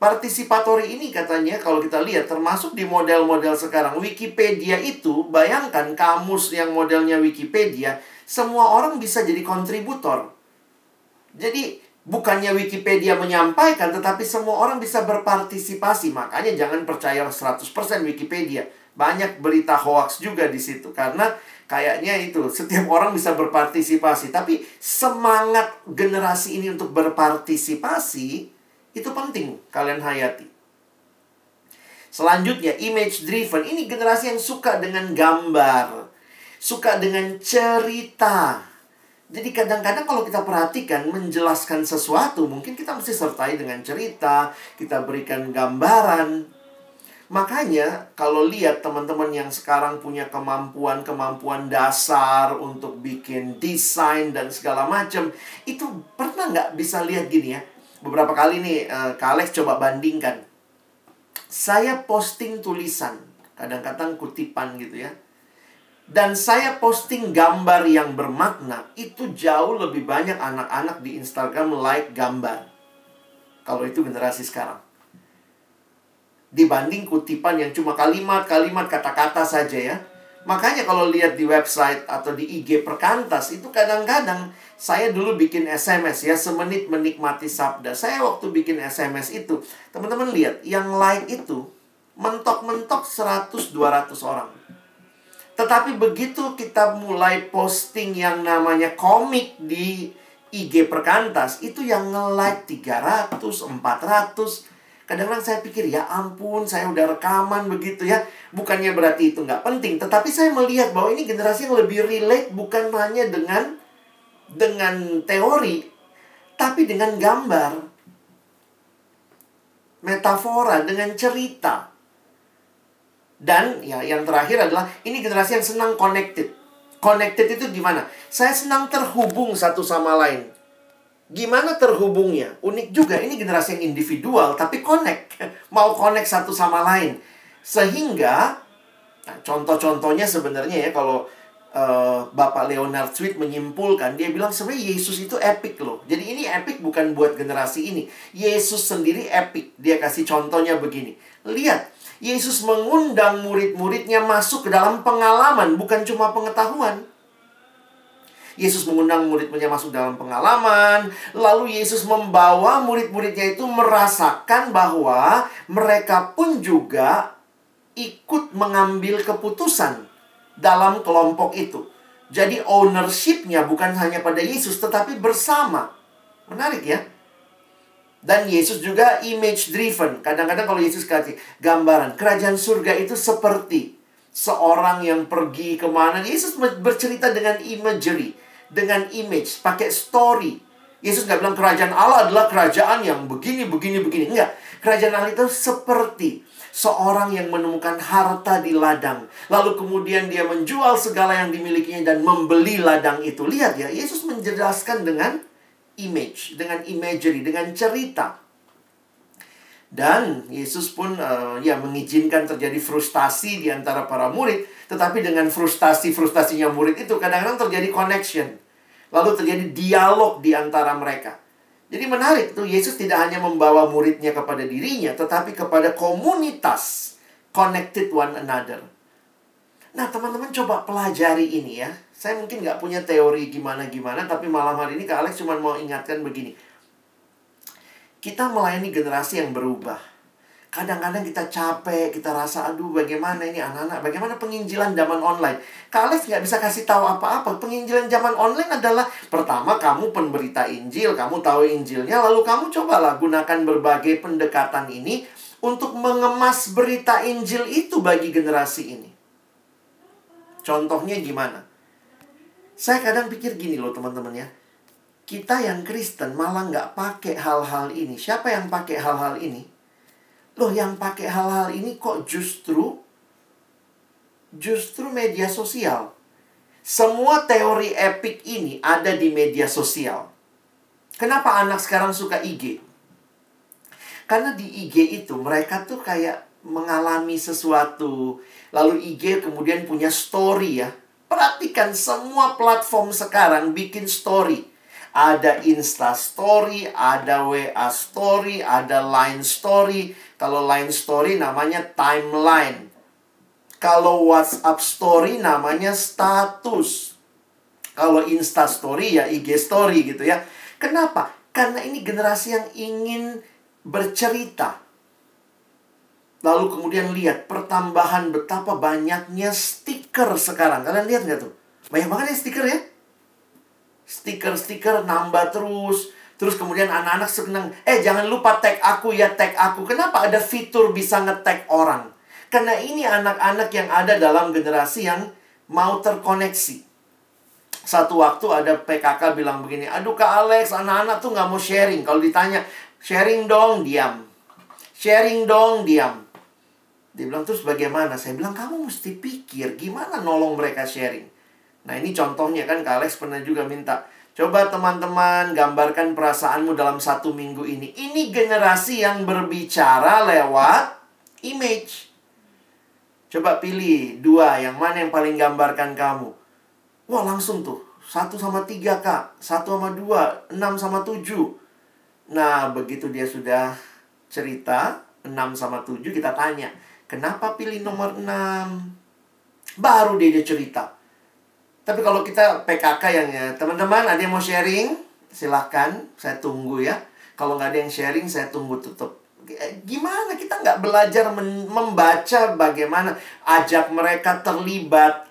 Partisipatori ini katanya kalau kita lihat termasuk di model-model sekarang Wikipedia itu bayangkan kamus yang modelnya Wikipedia semua orang bisa jadi kontributor. Jadi bukannya Wikipedia menyampaikan tetapi semua orang bisa berpartisipasi. Makanya jangan percaya 100% Wikipedia banyak berita hoax juga di situ karena kayaknya itu setiap orang bisa berpartisipasi. Tapi semangat generasi ini untuk berpartisipasi itu penting kalian hayati. Selanjutnya image driven. Ini generasi yang suka dengan gambar suka dengan cerita. Jadi kadang-kadang kalau kita perhatikan menjelaskan sesuatu mungkin kita mesti sertai dengan cerita kita berikan gambaran Makanya kalau lihat teman-teman yang sekarang punya kemampuan-kemampuan dasar untuk bikin desain dan segala macam, itu pernah nggak bisa lihat gini ya? Beberapa kali nih uh, Kak Alex coba bandingkan. Saya posting tulisan, kadang-kadang kutipan gitu ya. Dan saya posting gambar yang bermakna, itu jauh lebih banyak anak-anak di Instagram like gambar. Kalau itu generasi sekarang dibanding kutipan yang cuma kalimat-kalimat kata-kata saja ya. Makanya kalau lihat di website atau di IG Perkantas itu kadang-kadang saya dulu bikin SMS ya semenit menikmati sabda. Saya waktu bikin SMS itu, teman-teman lihat yang like itu mentok-mentok 100 200 orang. Tetapi begitu kita mulai posting yang namanya komik di IG Perkantas, itu yang nge-like 300, 400, Kadang-kadang saya pikir, ya ampun, saya udah rekaman begitu ya. Bukannya berarti itu nggak penting. Tetapi saya melihat bahwa ini generasi yang lebih relate bukan hanya dengan dengan teori, tapi dengan gambar. Metafora, dengan cerita. Dan ya yang terakhir adalah ini generasi yang senang connected. Connected itu gimana? Saya senang terhubung satu sama lain. Gimana terhubungnya? Unik juga, ini generasi yang individual, tapi connect. Mau connect satu sama lain. Sehingga, nah, contoh-contohnya sebenarnya ya, kalau uh, Bapak Leonard Sweet menyimpulkan, dia bilang sebenarnya Yesus itu epic loh. Jadi ini epic bukan buat generasi ini. Yesus sendiri epic. Dia kasih contohnya begini. Lihat, Yesus mengundang murid-muridnya masuk ke dalam pengalaman, bukan cuma pengetahuan. Yesus mengundang murid-muridnya masuk dalam pengalaman. Lalu Yesus membawa murid-muridnya itu merasakan bahwa mereka pun juga ikut mengambil keputusan dalam kelompok itu. Jadi ownership-nya bukan hanya pada Yesus tetapi bersama. Menarik ya? Dan Yesus juga image driven. Kadang-kadang kalau Yesus kasih gambaran kerajaan surga itu seperti seorang yang pergi ke mana. Yesus bercerita dengan imagery dengan image, pakai story. Yesus nggak bilang kerajaan Allah adalah kerajaan yang begini, begini, begini. Enggak. Kerajaan Allah itu seperti seorang yang menemukan harta di ladang. Lalu kemudian dia menjual segala yang dimilikinya dan membeli ladang itu. Lihat ya, Yesus menjelaskan dengan image, dengan imagery, dengan cerita. Dan Yesus pun uh, ya mengizinkan terjadi frustasi di antara para murid, tetapi dengan frustasi-frustasinya murid itu kadang-kadang terjadi connection. Lalu terjadi dialog di antara mereka. Jadi menarik tuh Yesus tidak hanya membawa muridnya kepada dirinya, tetapi kepada komunitas connected one another. Nah teman-teman coba pelajari ini ya. Saya mungkin nggak punya teori gimana-gimana, tapi malam hari ini Kak Alex cuma mau ingatkan begini. Kita melayani generasi yang berubah. Kadang-kadang kita capek, kita rasa, aduh bagaimana ini anak-anak, bagaimana penginjilan zaman online. Kak Alex nggak bisa kasih tahu apa-apa. Penginjilan zaman online adalah, pertama kamu pemberita Injil, kamu tahu Injilnya, lalu kamu cobalah gunakan berbagai pendekatan ini untuk mengemas berita Injil itu bagi generasi ini. Contohnya gimana? Saya kadang pikir gini loh teman-teman ya. Kita yang Kristen malah nggak pakai hal-hal ini. Siapa yang pakai hal-hal ini? Loh yang pakai hal-hal ini kok justru justru media sosial. Semua teori epic ini ada di media sosial. Kenapa anak sekarang suka IG? Karena di IG itu mereka tuh kayak mengalami sesuatu. Lalu IG kemudian punya story ya. Perhatikan semua platform sekarang bikin story. Ada Insta Story, ada WA Story, ada Line Story. Kalau Line Story namanya timeline. Kalau WhatsApp Story namanya status. Kalau Insta Story ya IG Story gitu ya. Kenapa? Karena ini generasi yang ingin bercerita. Lalu kemudian lihat pertambahan betapa banyaknya stiker sekarang. Kalian lihat nggak tuh? Banyak banget ya stiker ya stiker-stiker nambah terus. Terus kemudian anak-anak senang, eh jangan lupa tag aku ya, tag aku. Kenapa ada fitur bisa nge-tag orang? Karena ini anak-anak yang ada dalam generasi yang mau terkoneksi. Satu waktu ada PKK bilang begini, aduh Kak Alex, anak-anak tuh nggak mau sharing. Kalau ditanya, sharing dong, diam. Sharing dong, diam. Dia bilang, terus bagaimana? Saya bilang, kamu mesti pikir gimana nolong mereka sharing. Nah ini contohnya kan Kak Alex pernah juga minta Coba teman-teman gambarkan perasaanmu dalam satu minggu ini. Ini generasi yang berbicara lewat image. Coba pilih dua yang mana yang paling gambarkan kamu? Wah langsung tuh. Satu sama tiga kak. Satu sama dua Enam sama tujuh. Nah begitu dia sudah cerita Enam sama tujuh kita tanya Kenapa pilih nomor enam? Baru dia, dia cerita tapi kalau kita PKK yang ya, teman-teman ada yang mau sharing, silahkan, saya tunggu ya. Kalau nggak ada yang sharing, saya tunggu tutup. Gimana kita nggak belajar membaca bagaimana ajak mereka terlibat.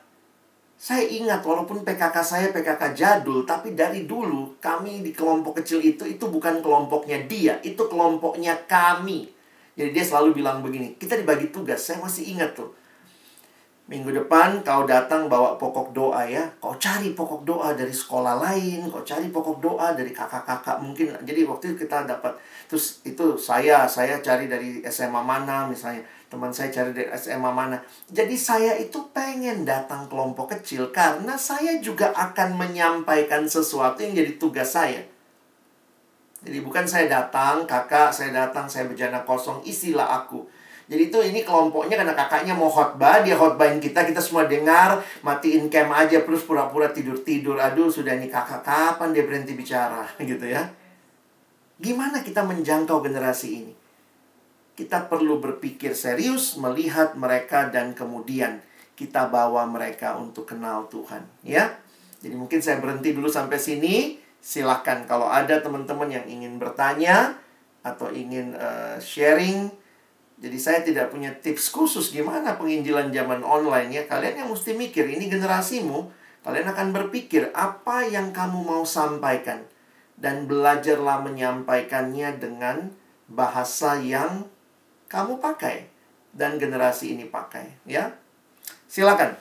Saya ingat walaupun PKK saya PKK jadul, tapi dari dulu kami di kelompok kecil itu, itu bukan kelompoknya dia, itu kelompoknya kami. Jadi dia selalu bilang begini, kita dibagi tugas, saya masih ingat tuh Minggu depan kau datang bawa pokok doa ya. Kau cari pokok doa dari sekolah lain, kau cari pokok doa dari kakak-kakak mungkin. Jadi waktu itu kita dapat terus itu saya saya cari dari SMA mana misalnya. Teman saya cari dari SMA mana. Jadi saya itu pengen datang kelompok kecil karena saya juga akan menyampaikan sesuatu yang jadi tugas saya. Jadi bukan saya datang, kakak, saya datang, saya berjana kosong, isilah aku jadi itu ini kelompoknya karena kakaknya mau khotbah, dia khotbahin kita, kita semua dengar, matiin cam aja plus pura-pura tidur-tidur. Aduh, sudah ini kakak kapan dia berhenti bicara gitu ya. Gimana kita menjangkau generasi ini? Kita perlu berpikir serius, melihat mereka dan kemudian kita bawa mereka untuk kenal Tuhan, ya. Jadi mungkin saya berhenti dulu sampai sini. Silahkan kalau ada teman-teman yang ingin bertanya atau ingin uh, sharing jadi saya tidak punya tips khusus gimana penginjilan zaman online ya. Kalian yang mesti mikir, ini generasimu, kalian akan berpikir apa yang kamu mau sampaikan. Dan belajarlah menyampaikannya dengan bahasa yang kamu pakai. Dan generasi ini pakai. Ya, Silakan.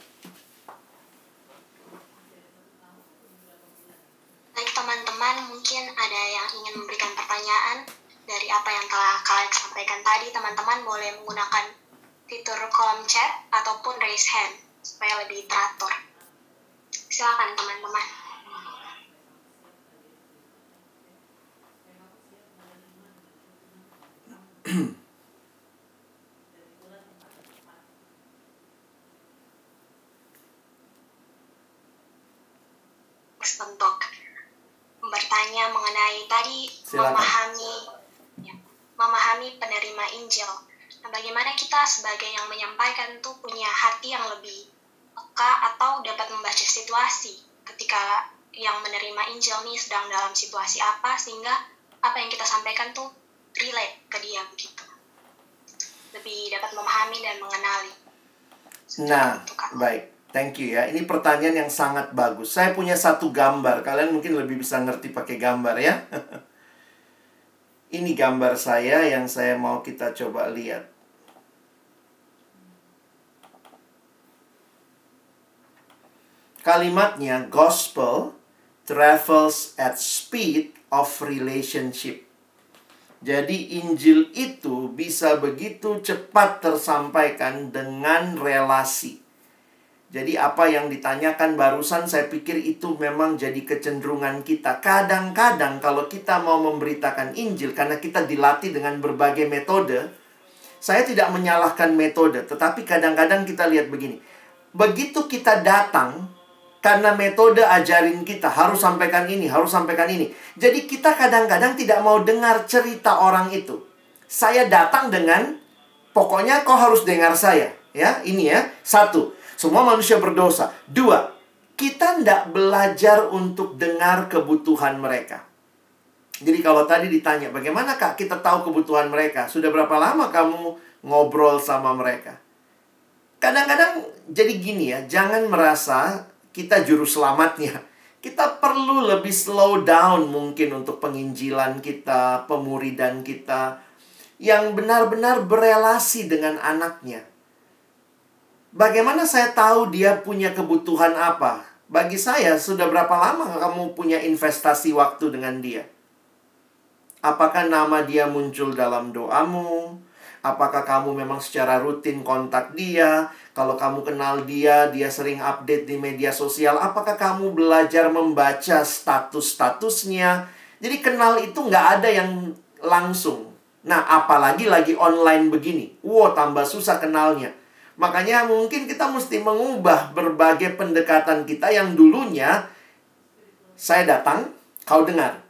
Baik teman-teman, mungkin ada yang ingin memberikan pertanyaan dari apa yang telah kalian sampaikan tadi, teman-teman boleh menggunakan fitur kolom chat ataupun raise hand supaya lebih teratur. Silakan teman-teman. untuk bertanya mengenai tadi Silakan. memahami memahami penerima Injil. Nah, bagaimana kita sebagai yang menyampaikan tuh punya hati yang lebih peka atau dapat membaca situasi ketika yang menerima Injil nih sedang dalam situasi apa sehingga apa yang kita sampaikan tuh relate ke dia begitu. Lebih dapat memahami dan mengenali. Nah, Itu, baik. Thank you ya. Ini pertanyaan yang sangat bagus. Saya punya satu gambar. Kalian mungkin lebih bisa ngerti pakai gambar ya. Ini gambar saya yang saya mau kita coba lihat. Kalimatnya gospel travels at speed of relationship. Jadi Injil itu bisa begitu cepat tersampaikan dengan relasi. Jadi apa yang ditanyakan barusan saya pikir itu memang jadi kecenderungan kita. Kadang-kadang kalau kita mau memberitakan Injil karena kita dilatih dengan berbagai metode, saya tidak menyalahkan metode, tetapi kadang-kadang kita lihat begini. Begitu kita datang karena metode ajarin kita harus sampaikan ini, harus sampaikan ini. Jadi kita kadang-kadang tidak mau dengar cerita orang itu. Saya datang dengan pokoknya kau harus dengar saya, ya. Ini ya. Satu, semua manusia berdosa. Dua, kita tidak belajar untuk dengar kebutuhan mereka. Jadi kalau tadi ditanya, bagaimana kak kita tahu kebutuhan mereka? Sudah berapa lama kamu ngobrol sama mereka? Kadang-kadang jadi gini ya, jangan merasa kita juru selamatnya. Kita perlu lebih slow down mungkin untuk penginjilan kita, pemuridan kita. Yang benar-benar berelasi dengan anaknya. Bagaimana saya tahu dia punya kebutuhan apa? Bagi saya, sudah berapa lama kamu punya investasi waktu dengan dia? Apakah nama dia muncul dalam doamu? Apakah kamu memang secara rutin kontak dia? Kalau kamu kenal dia, dia sering update di media sosial. Apakah kamu belajar membaca status-statusnya? Jadi kenal itu nggak ada yang langsung. Nah, apalagi lagi online begini. Wow, tambah susah kenalnya. Makanya mungkin kita mesti mengubah berbagai pendekatan kita yang dulunya saya datang, kau dengar.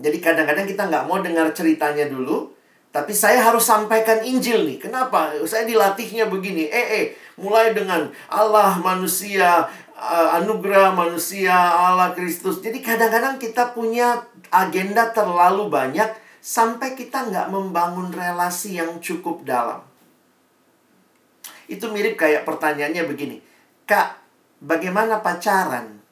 Jadi kadang-kadang kita nggak mau dengar ceritanya dulu, tapi saya harus sampaikan Injil nih. Kenapa? Saya dilatihnya begini. Eh, eh, mulai dengan Allah manusia, uh, anugerah manusia, Allah Kristus. Jadi kadang-kadang kita punya agenda terlalu banyak sampai kita nggak membangun relasi yang cukup dalam. Itu mirip kayak pertanyaannya begini. Kak, bagaimana pacaran?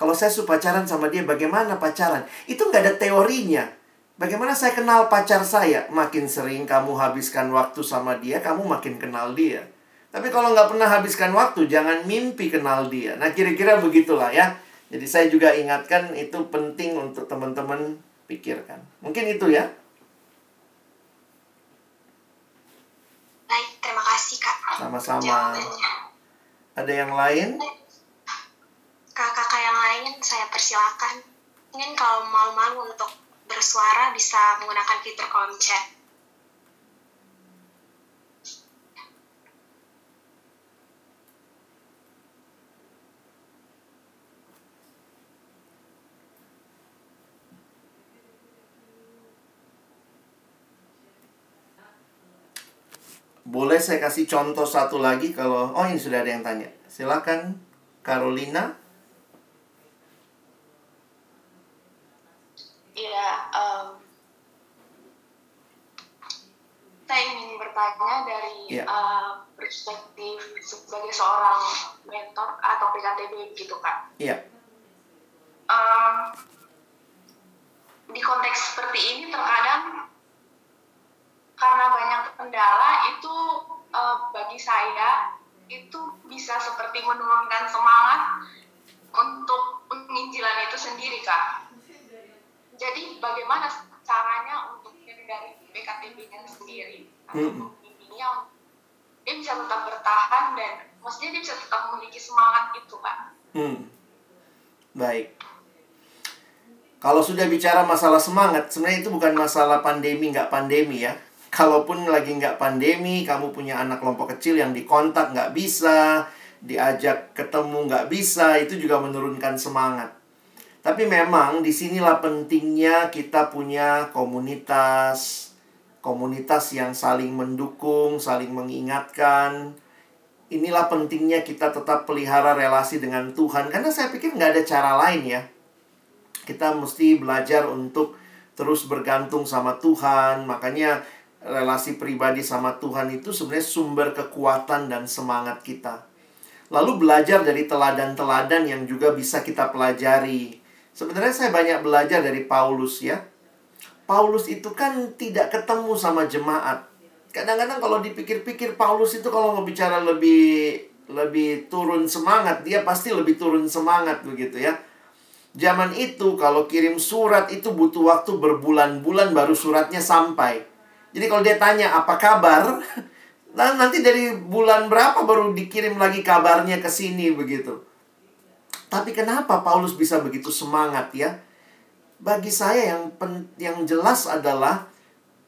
Kalau saya suka pacaran sama dia, bagaimana pacaran? Itu nggak ada teorinya. Bagaimana saya kenal pacar saya? Makin sering kamu habiskan waktu sama dia, kamu makin kenal dia. Tapi kalau nggak pernah habiskan waktu, jangan mimpi kenal dia. Nah, kira-kira begitulah ya. Jadi saya juga ingatkan itu penting untuk teman-teman pikirkan. Mungkin itu ya. Baik, terima kasih Kak. Sama-sama. Jawabannya. Ada yang lain? Kakak-kakak yang lain saya persilakan. Mungkin kalau malu-malu untuk bersuara bisa menggunakan fitur kolom chat. Boleh saya kasih contoh satu lagi kalau oh ini sudah ada yang tanya. Silakan Carolina. Iya, em, saya ingin bertanya dari Iya. eh, perspektif sebagai seorang mentor atau PKTB gitu kak. Iya. Em, di konteks seperti ini terkadang karena banyak kendala itu eh, bagi saya itu bisa seperti menurunkan semangat untuk penginjilan itu sendiri kak. Jadi bagaimana caranya untuk dari PKTB-nya sendiri atau pembimbingnya dia bisa tetap bertahan dan maksudnya dia bisa tetap memiliki semangat itu kak. Hmm. Baik. Kalau sudah bicara masalah semangat, sebenarnya itu bukan masalah pandemi nggak pandemi ya. Kalaupun lagi nggak pandemi, kamu punya anak kelompok kecil yang dikontak nggak bisa, diajak ketemu nggak bisa, itu juga menurunkan semangat. Tapi memang di sinilah pentingnya kita punya komunitas, komunitas yang saling mendukung, saling mengingatkan. Inilah pentingnya kita tetap pelihara relasi dengan Tuhan, karena saya pikir nggak ada cara lain ya. Kita mesti belajar untuk terus bergantung sama Tuhan, makanya relasi pribadi sama Tuhan itu sebenarnya sumber kekuatan dan semangat kita. Lalu belajar dari teladan-teladan yang juga bisa kita pelajari. Sebenarnya saya banyak belajar dari Paulus ya. Paulus itu kan tidak ketemu sama jemaat. Kadang-kadang kalau dipikir-pikir Paulus itu kalau mau bicara lebih lebih turun semangat, dia pasti lebih turun semangat begitu ya. Zaman itu kalau kirim surat itu butuh waktu berbulan-bulan baru suratnya sampai. Jadi kalau dia tanya apa kabar, nah nanti dari bulan berapa baru dikirim lagi kabarnya ke sini begitu. Tapi kenapa Paulus bisa begitu semangat ya? Bagi saya yang pen, yang jelas adalah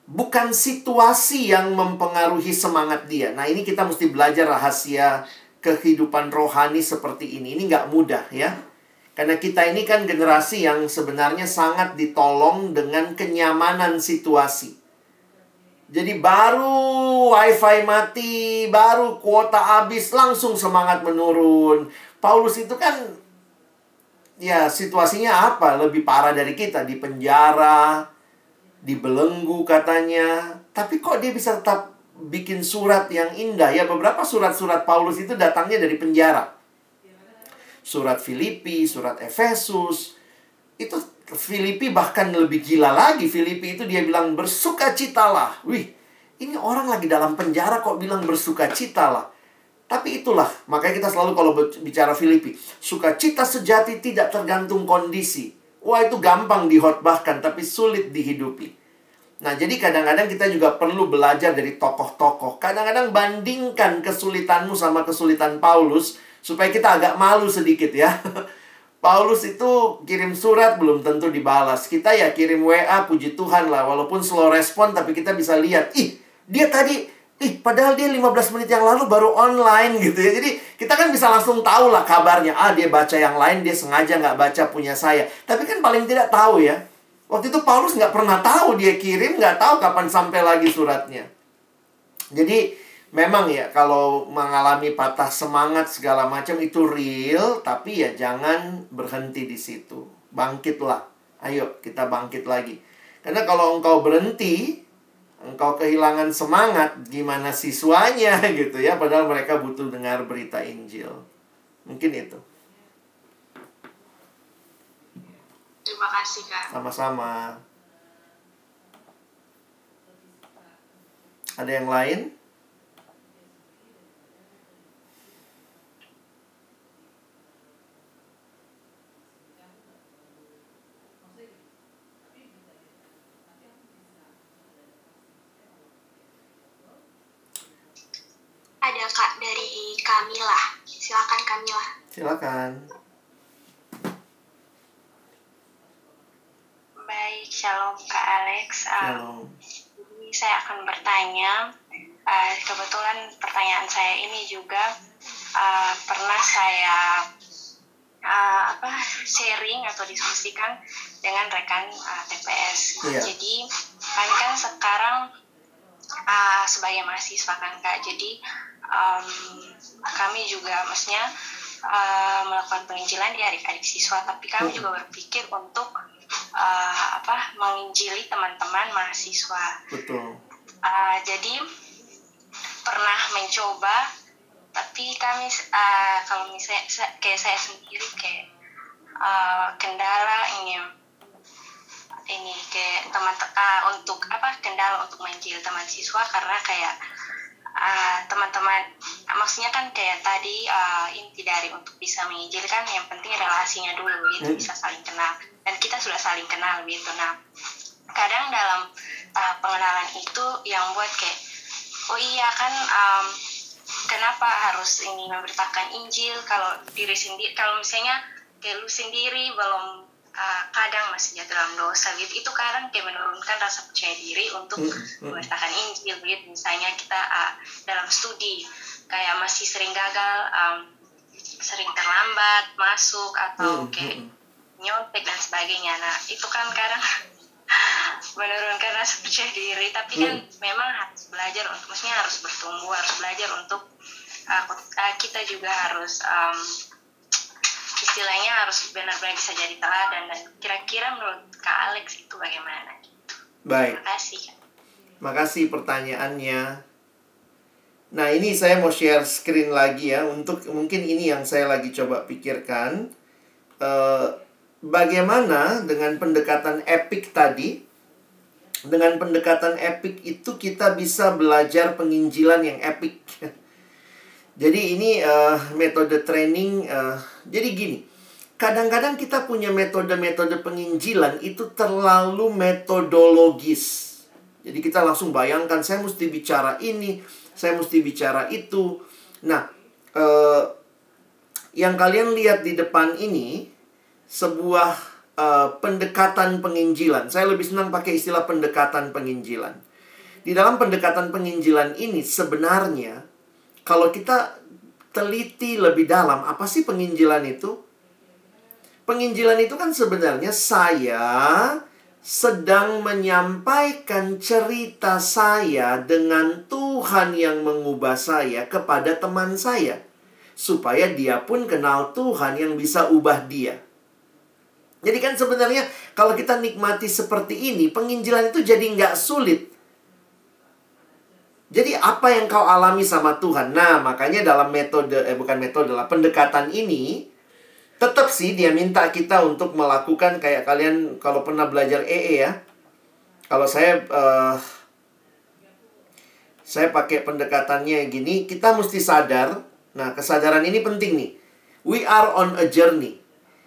bukan situasi yang mempengaruhi semangat dia. Nah, ini kita mesti belajar rahasia kehidupan rohani seperti ini. Ini nggak mudah ya. Karena kita ini kan generasi yang sebenarnya sangat ditolong dengan kenyamanan situasi. Jadi baru wifi mati, baru kuota habis, langsung semangat menurun. Paulus itu kan ya situasinya apa? Lebih parah dari kita di penjara, dibelenggu katanya. Tapi kok dia bisa tetap bikin surat yang indah ya? Beberapa surat-surat Paulus itu datangnya dari penjara. Surat Filipi, surat Efesus. Itu Filipi bahkan lebih gila lagi. Filipi itu dia bilang bersukacitalah. Wih, ini orang lagi dalam penjara kok bilang bersukacitalah. Tapi itulah, makanya kita selalu kalau bicara Filipi, sukacita sejati tidak tergantung kondisi. Wah, itu gampang dihotbahkan, tapi sulit dihidupi. Nah, jadi kadang-kadang kita juga perlu belajar dari tokoh-tokoh. Kadang-kadang bandingkan kesulitanmu sama kesulitan Paulus, supaya kita agak malu sedikit ya. Paulus itu kirim surat belum tentu dibalas. Kita ya kirim WA, puji Tuhan lah. Walaupun slow respon, tapi kita bisa lihat, ih, dia tadi Ih, padahal dia 15 menit yang lalu baru online gitu ya. Jadi kita kan bisa langsung tahu lah kabarnya. Ah, dia baca yang lain, dia sengaja nggak baca punya saya. Tapi kan paling tidak tahu ya. Waktu itu Paulus nggak pernah tahu dia kirim, nggak tahu kapan sampai lagi suratnya. Jadi memang ya kalau mengalami patah semangat segala macam itu real, tapi ya jangan berhenti di situ. Bangkitlah. Ayo kita bangkit lagi. Karena kalau engkau berhenti, engkau kehilangan semangat gimana siswanya gitu ya padahal mereka butuh dengar berita Injil mungkin itu terima kasih kak sama-sama ada yang lain Ada kak dari Kamila. Silakan Kamila. silakan Baik, shalom Kak Alex. Um, Shalom. Jadi saya akan bertanya, uh, kebetulan pertanyaan saya ini juga uh, pernah saya uh, apa sharing atau diskusikan dengan rekan uh, TPS. Iya. Jadi kami kan sekarang uh, sebagai mahasiswa kan Kak, jadi um, kami juga maksudnya uh, melakukan penginjilan di adik-adik siswa, tapi kami juga berpikir untuk uh, apa menginjili teman-teman mahasiswa. betul. Uh, jadi pernah mencoba, tapi kami uh, kalau misalnya sa- kayak saya sendiri kayak uh, kendala ini ini kayak teman uh, untuk apa kendala untuk menginjil teman siswa. Karena kayak uh, teman-teman. Maksudnya kan kayak tadi uh, inti dari untuk bisa menginjilkan yang penting relasinya dulu gitu Hmm. bisa saling kenal. Dan kita sudah saling kenal gitu. Nah kadang dalam tahap pengenalan itu yang buat kayak oh iya kan um, kenapa harus ini memberitakan Injil? Kalau diri sendiri kalau misalnya kayak lu sendiri belum uh, kadang masih jatuh dalam dosa gitu. Itu kadang kayak menurunkan rasa percaya diri untuk Hmm, hmm. memberitakan Injil gitu. Misalnya kita uh, dalam studi kayak masih sering gagal um, sering terlambat masuk atau Hmm, kayak nyontek dan sebagainya. Nah itu kan kadang menurunkan rasa percaya diri. Tapi kan Hmm. memang harus belajar untuk maksudnya harus bertumbuh harus belajar untuk uh, kita juga harus um, istilahnya harus benar-benar bisa jadi teladan dan kira-kira menurut Kak Alex itu bagaimana? Baik. Terima kasih. Kak. Makasih pertanyaannya. Nah, ini saya mau share screen lagi ya untuk mungkin ini yang saya lagi coba pikirkan. Eh, bagaimana dengan pendekatan epic tadi? Dengan pendekatan epic itu kita bisa belajar penginjilan yang epic. Jadi ini eh, metode training. eh, jadi gini, kadang-kadang kita punya metode-metode penginjilan itu terlalu metodologis. Jadi kita langsung bayangkan saya mesti bicara ini, saya mesti bicara itu. Nah, eh, yang kalian lihat di depan ini sebuah eh, pendekatan penginjilan. Saya lebih senang pakai istilah pendekatan penginjilan. Di dalam pendekatan penginjilan ini sebenarnya kalau kita teliti lebih dalam, apa sih penginjilan itu? Penginjilan itu kan sebenarnya saya sedang menyampaikan cerita saya dengan Tuhan yang mengubah saya kepada teman saya. Supaya dia pun kenal Tuhan yang bisa ubah dia. Jadi kan sebenarnya kalau kita nikmati seperti ini, penginjilan itu jadi nggak sulit. Jadi apa yang kau alami sama Tuhan? Nah, makanya dalam metode, eh bukan metode lah, pendekatan ini, tetap sih dia minta kita untuk melakukan kayak kalian kalau pernah belajar EE ya. Kalau saya, eh, saya pakai pendekatannya gini, kita mesti sadar. Nah, kesadaran ini penting nih. We are on a journey.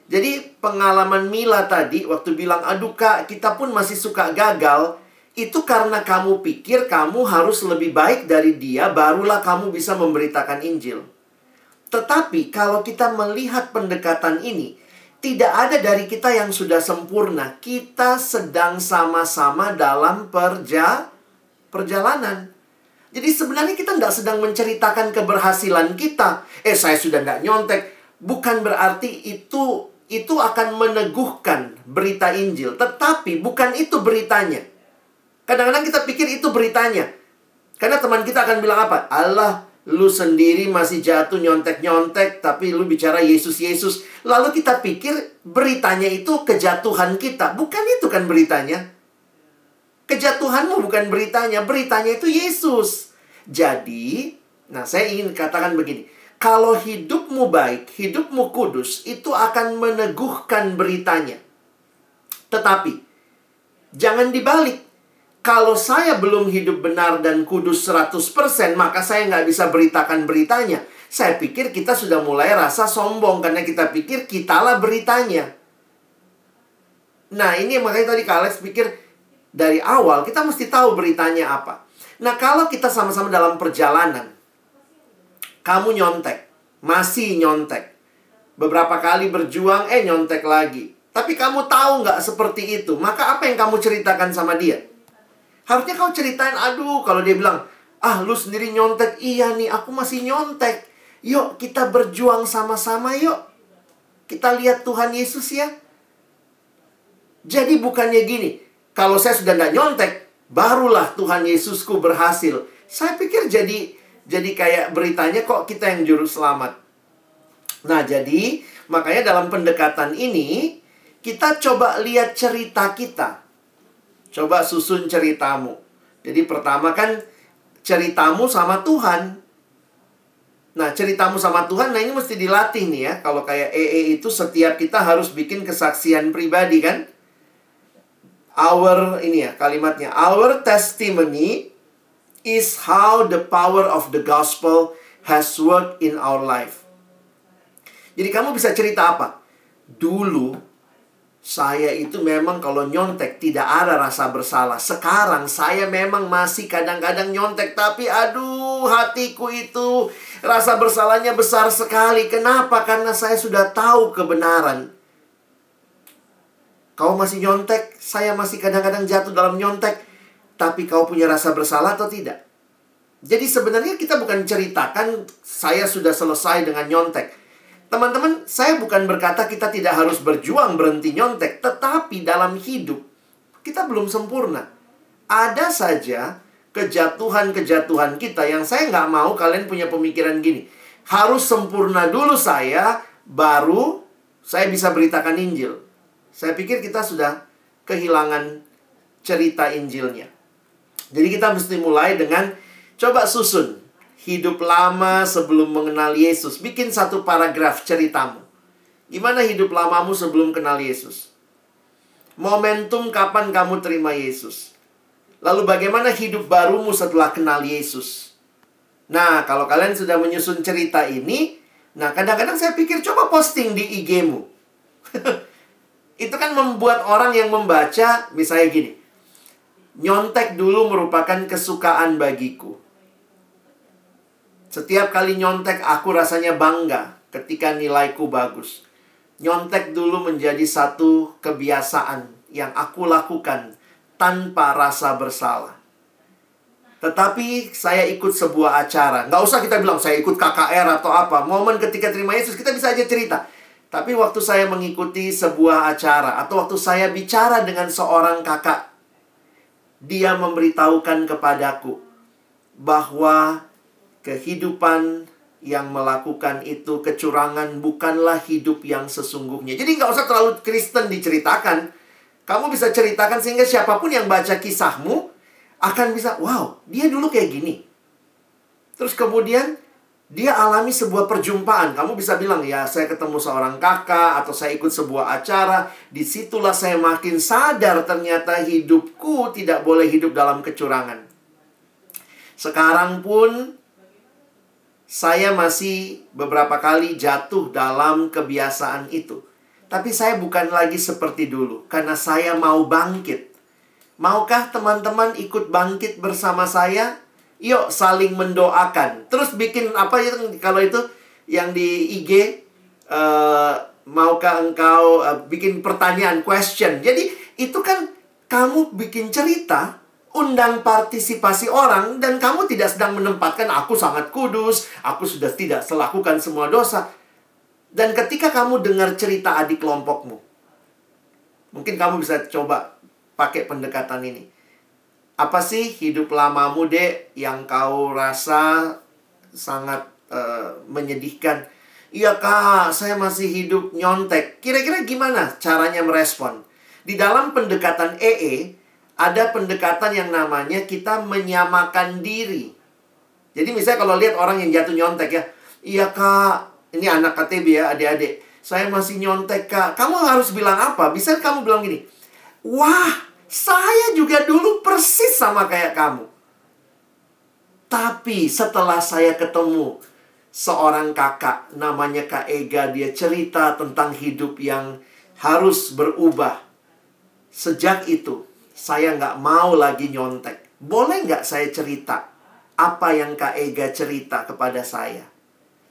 Jadi pengalaman Mila tadi waktu bilang, aduh kak, kita pun masih suka gagal. Itu karena kamu pikir kamu harus lebih baik dari dia, barulah kamu bisa memberitakan Injil. Tetapi kalau kita melihat pendekatan ini, tidak ada dari kita yang sudah sempurna. Kita sedang sama-sama dalam perja perjalanan. Jadi sebenarnya kita tidak sedang menceritakan keberhasilan kita. Eh, saya sudah tidak nyontek. Bukan berarti itu itu akan meneguhkan berita Injil. Tetapi bukan itu beritanya. Kadang-kadang kita pikir itu beritanya. Karena teman kita akan bilang apa? Allah, lu sendiri masih jatuh nyontek-nyontek, tapi lu bicara Yesus-Yesus. Lalu kita pikir beritanya itu kejatuhan kita. Bukan itu kan beritanya. Kejatuhanmu bukan beritanya, beritanya itu Yesus. Jadi, nah saya ingin katakan begini. Kalau hidupmu baik, hidupmu kudus, itu akan meneguhkan beritanya. Tetapi, jangan dibalik. Kalau saya belum hidup benar dan kudus 100%, maka saya nggak bisa beritakan beritanya. Saya pikir kita sudah mulai rasa sombong karena kita pikir kitalah beritanya. Nah, ini makanya tadi Kak Alex pikir dari awal kita mesti tahu beritanya apa. Nah, kalau kita sama-sama dalam perjalanan, kamu nyontek, masih nyontek. Beberapa kali berjuang, eh nyontek lagi. Tapi kamu tahu nggak seperti itu, maka apa yang kamu ceritakan sama dia? Harusnya kau ceritain, aduh, kalau dia bilang, ah lu sendiri nyontek, iya nih, aku masih nyontek. Yuk, kita berjuang sama-sama yuk. Kita lihat Tuhan Yesus ya. Jadi bukannya gini, kalau saya sudah nggak nyontek, barulah Tuhan Yesusku berhasil. Saya pikir jadi jadi kayak beritanya kok kita yang juru selamat. Nah, jadi makanya dalam pendekatan ini kita coba lihat cerita kita. Coba susun ceritamu. Jadi pertama kan ceritamu sama Tuhan. Nah, ceritamu sama Tuhan, nah ini mesti dilatih nih ya. Kalau kayak EE itu setiap kita harus bikin kesaksian pribadi kan. Our, ini ya kalimatnya. Our testimony is how the power of the gospel has worked in our life. Jadi kamu bisa cerita apa? Dulu saya itu memang kalau nyontek tidak ada rasa bersalah. Sekarang saya memang masih kadang-kadang nyontek tapi aduh hatiku itu rasa bersalahnya besar sekali. Kenapa? Karena saya sudah tahu kebenaran. Kau masih nyontek, saya masih kadang-kadang jatuh dalam nyontek, tapi kau punya rasa bersalah atau tidak? Jadi sebenarnya kita bukan ceritakan saya sudah selesai dengan nyontek. Teman-teman, saya bukan berkata kita tidak harus berjuang berhenti nyontek, tetapi dalam hidup kita belum sempurna. Ada saja kejatuhan-kejatuhan kita yang saya nggak mau kalian punya pemikiran gini. Harus sempurna dulu saya, baru saya bisa beritakan Injil. Saya pikir kita sudah kehilangan cerita Injilnya. Jadi kita mesti mulai dengan coba susun hidup lama sebelum mengenal Yesus. Bikin satu paragraf ceritamu. Gimana hidup lamamu sebelum kenal Yesus? Momentum kapan kamu terima Yesus? Lalu bagaimana hidup barumu setelah kenal Yesus? Nah, kalau kalian sudah menyusun cerita ini, nah kadang-kadang saya pikir coba posting di IG-mu. itu kan membuat orang yang membaca misalnya gini. Nyontek dulu merupakan kesukaan bagiku. Setiap kali nyontek aku rasanya bangga ketika nilaiku bagus. Nyontek dulu menjadi satu kebiasaan yang aku lakukan tanpa rasa bersalah. Tetapi saya ikut sebuah acara. Nggak usah kita bilang saya ikut KKR atau apa. Momen ketika terima Yesus kita bisa aja cerita. Tapi waktu saya mengikuti sebuah acara atau waktu saya bicara dengan seorang kakak, dia memberitahukan kepadaku bahwa kehidupan yang melakukan itu kecurangan bukanlah hidup yang sesungguhnya. Jadi nggak usah terlalu Kristen diceritakan. Kamu bisa ceritakan sehingga siapa pun yang baca kisahmu akan bisa, wow, dia dulu kayak gini. Terus kemudian dia alami sebuah perjumpaan. Kamu bisa bilang, ya saya ketemu seorang kakak atau saya ikut sebuah acara. Di situlah saya makin sadar ternyata hidupku tidak boleh hidup dalam kecurangan. Sekarang pun saya masih beberapa kali jatuh dalam kebiasaan itu. Tapi saya bukan lagi seperti dulu karena saya mau bangkit. Maukah teman-teman ikut bangkit bersama saya? Yuk saling mendoakan. Terus bikin apa itu kalau itu yang di IG uh, eh, maukah engkau uh, bikin pertanyaan question. Jadi itu kan kamu bikin cerita, undang partisipasi orang dan kamu tidak sedang menempatkan aku sangat kudus, aku sudah tidak selakukan semua dosa. Dan ketika kamu dengar cerita adik kelompokmu, mungkin kamu bisa coba pakai pendekatan ini apa sih hidup lamamu, Dek, yang kau rasa sangat uh, menyedihkan? Iya, Kak, saya masih hidup nyontek. Kira-kira gimana caranya merespon? Di dalam pendekatan EE, ada pendekatan yang namanya kita menyamakan diri. Jadi misalnya kalau lihat orang yang jatuh nyontek ya, iya kak, ini anak KTB ya adik-adik, saya masih nyontek kak. Kamu harus bilang apa? Bisa kamu bilang gini, wah saya juga dulu persis sama kayak kamu. Tapi setelah saya ketemu seorang kakak namanya Kak Ega, dia cerita tentang hidup yang harus berubah. Sejak itu, saya nggak mau lagi nyontek. Boleh nggak saya cerita apa yang Kak Ega cerita kepada saya?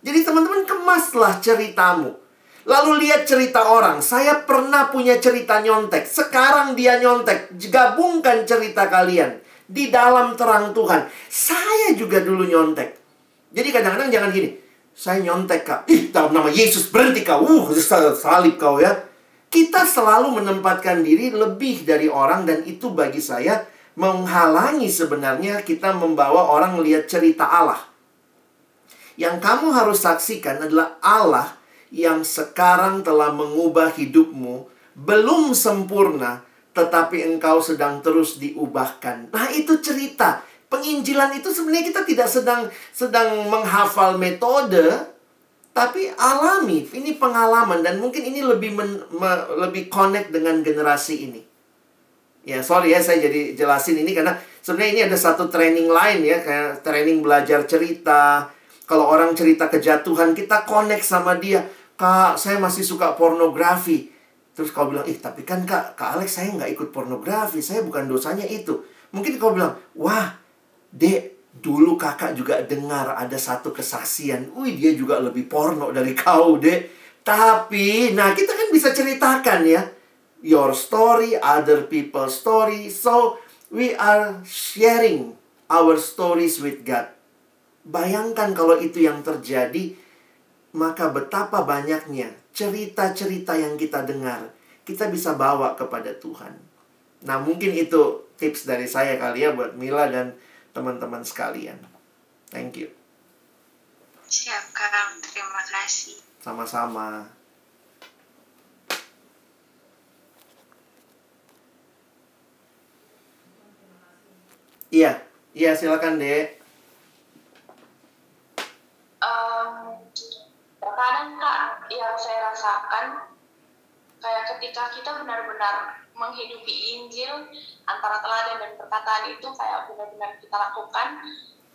Jadi teman-teman kemaslah ceritamu. Lalu lihat cerita orang. Saya pernah punya cerita nyontek. Sekarang dia nyontek. Gabungkan cerita kalian. Di dalam terang Tuhan. Saya juga dulu nyontek. Jadi kadang-kadang jangan gini. Saya nyontek kak. Ih, dalam nama Yesus berhenti kau. Uh, salib kau ya. Kita selalu menempatkan diri lebih dari orang. Dan itu bagi saya menghalangi sebenarnya kita membawa orang melihat cerita Allah. Yang kamu harus saksikan adalah Allah yang sekarang telah mengubah hidupmu belum sempurna, tetapi engkau sedang terus diubahkan. Nah, itu cerita. Penginjilan itu sebenarnya kita tidak sedang sedang menghafal metode, tapi alami. Ini pengalaman dan mungkin ini lebih men, me, lebih connect dengan generasi ini. Ya, sorry ya saya jadi jelasin ini karena sebenarnya ini ada satu training lain ya, kayak training belajar cerita, kalau orang cerita kejatuhan, kita connect sama dia. Kak, saya masih suka pornografi. Terus kau bilang, ih tapi kan kak, kak Alex saya nggak ikut pornografi. Saya bukan dosanya itu. Mungkin kau bilang, wah, dek, dulu kakak juga dengar ada satu kesaksian. Wih, dia juga lebih porno dari kau, dek. Tapi, nah kita kan bisa ceritakan ya. your story, other people's story. So, we are sharing our stories with God. Bayangkan kalau itu yang terjadi, maka betapa banyaknya cerita-cerita yang kita dengar, kita bisa bawa kepada Tuhan. Nah, mungkin itu tips dari saya kali ya buat Mila dan teman-teman sekalian. Thank you. Siap, Kang. Terima kasih. Sama-sama. Iya, iya silakan Dek. um, terkadang kak yang saya rasakan kayak ketika kita benar-benar menghidupi Injil antara teladan dan perkataan itu kayak benar-benar kita lakukan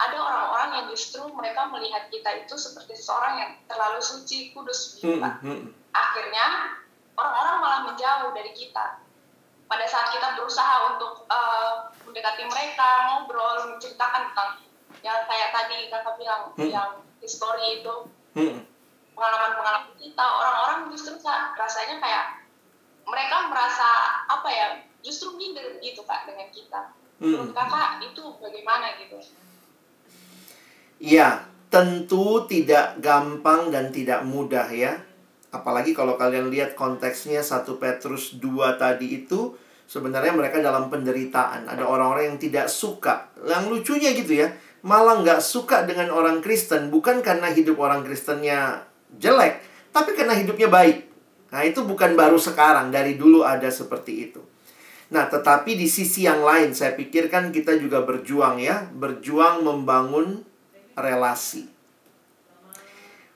ada orang-orang yang justru mereka melihat kita itu seperti seseorang yang terlalu suci kudus gitu Hmm, Kak. hmm, akhirnya orang-orang malah menjauh dari kita pada saat kita berusaha untuk eh, mendekati mereka ngobrol menceritakan tentang yang kayak tadi kakak bilang Hmm. yang history itu hmm. pengalaman-pengalaman kita orang-orang justru rasanya kayak mereka merasa apa ya justru minder gitu kak dengan kita menurut Hmm. kakak itu bagaimana gitu Iya, tentu tidak gampang dan tidak mudah ya. Apalagi kalau kalian lihat konteksnya 1 Petrus 2 tadi itu sebenarnya mereka dalam penderitaan. Ada orang-orang yang tidak suka. Yang lucunya gitu ya, malah nggak suka dengan orang Kristen bukan karena hidup orang Kristennya jelek, tapi karena hidupnya baik. Nah, itu bukan baru sekarang, dari dulu ada seperti itu. Nah, tetapi di sisi yang lain saya pikirkan kita juga berjuang ya, berjuang membangun relasi.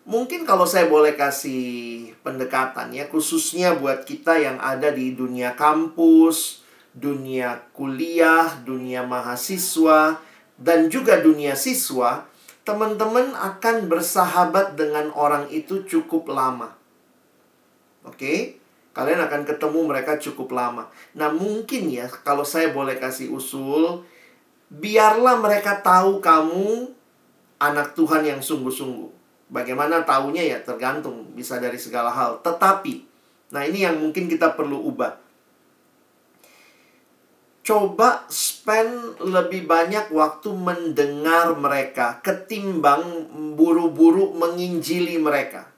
Mungkin kalau saya boleh kasih pendekatan ya, khususnya buat kita yang ada di dunia kampus, dunia kuliah, dunia mahasiswa, dan juga dunia siswa, teman-teman akan bersahabat dengan orang itu cukup lama. Oke? Kalian akan ketemu mereka cukup lama. Nah, mungkin ya kalau saya boleh kasih usul, biarlah mereka tahu kamu anak Tuhan yang sungguh-sungguh. Bagaimana taunya ya tergantung bisa dari segala hal. Tetapi, nah ini yang mungkin kita perlu ubah. Coba spend lebih banyak waktu mendengar mereka ketimbang buru-buru menginjili mereka.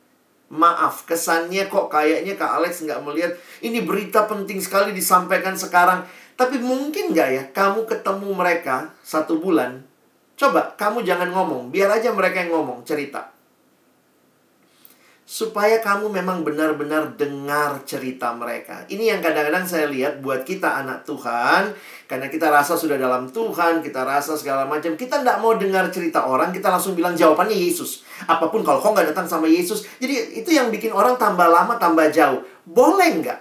Maaf, kesannya kok kayaknya Kak Alex nggak melihat ini berita penting sekali disampaikan sekarang. Tapi mungkin nggak ya kamu ketemu mereka satu bulan, coba kamu jangan ngomong, biar aja mereka yang ngomong, cerita. Supaya kamu memang benar-benar dengar cerita mereka. Ini yang kadang-kadang saya lihat buat kita anak Tuhan, karena kita rasa sudah dalam Tuhan, kita rasa segala macam. Kita nggak mau dengar cerita orang, kita langsung bilang jawabannya Yesus. Apa pun kalau kau nggak datang sama Yesus. Jadi itu yang bikin orang tambah lama, tambah jauh. Boleh nggak?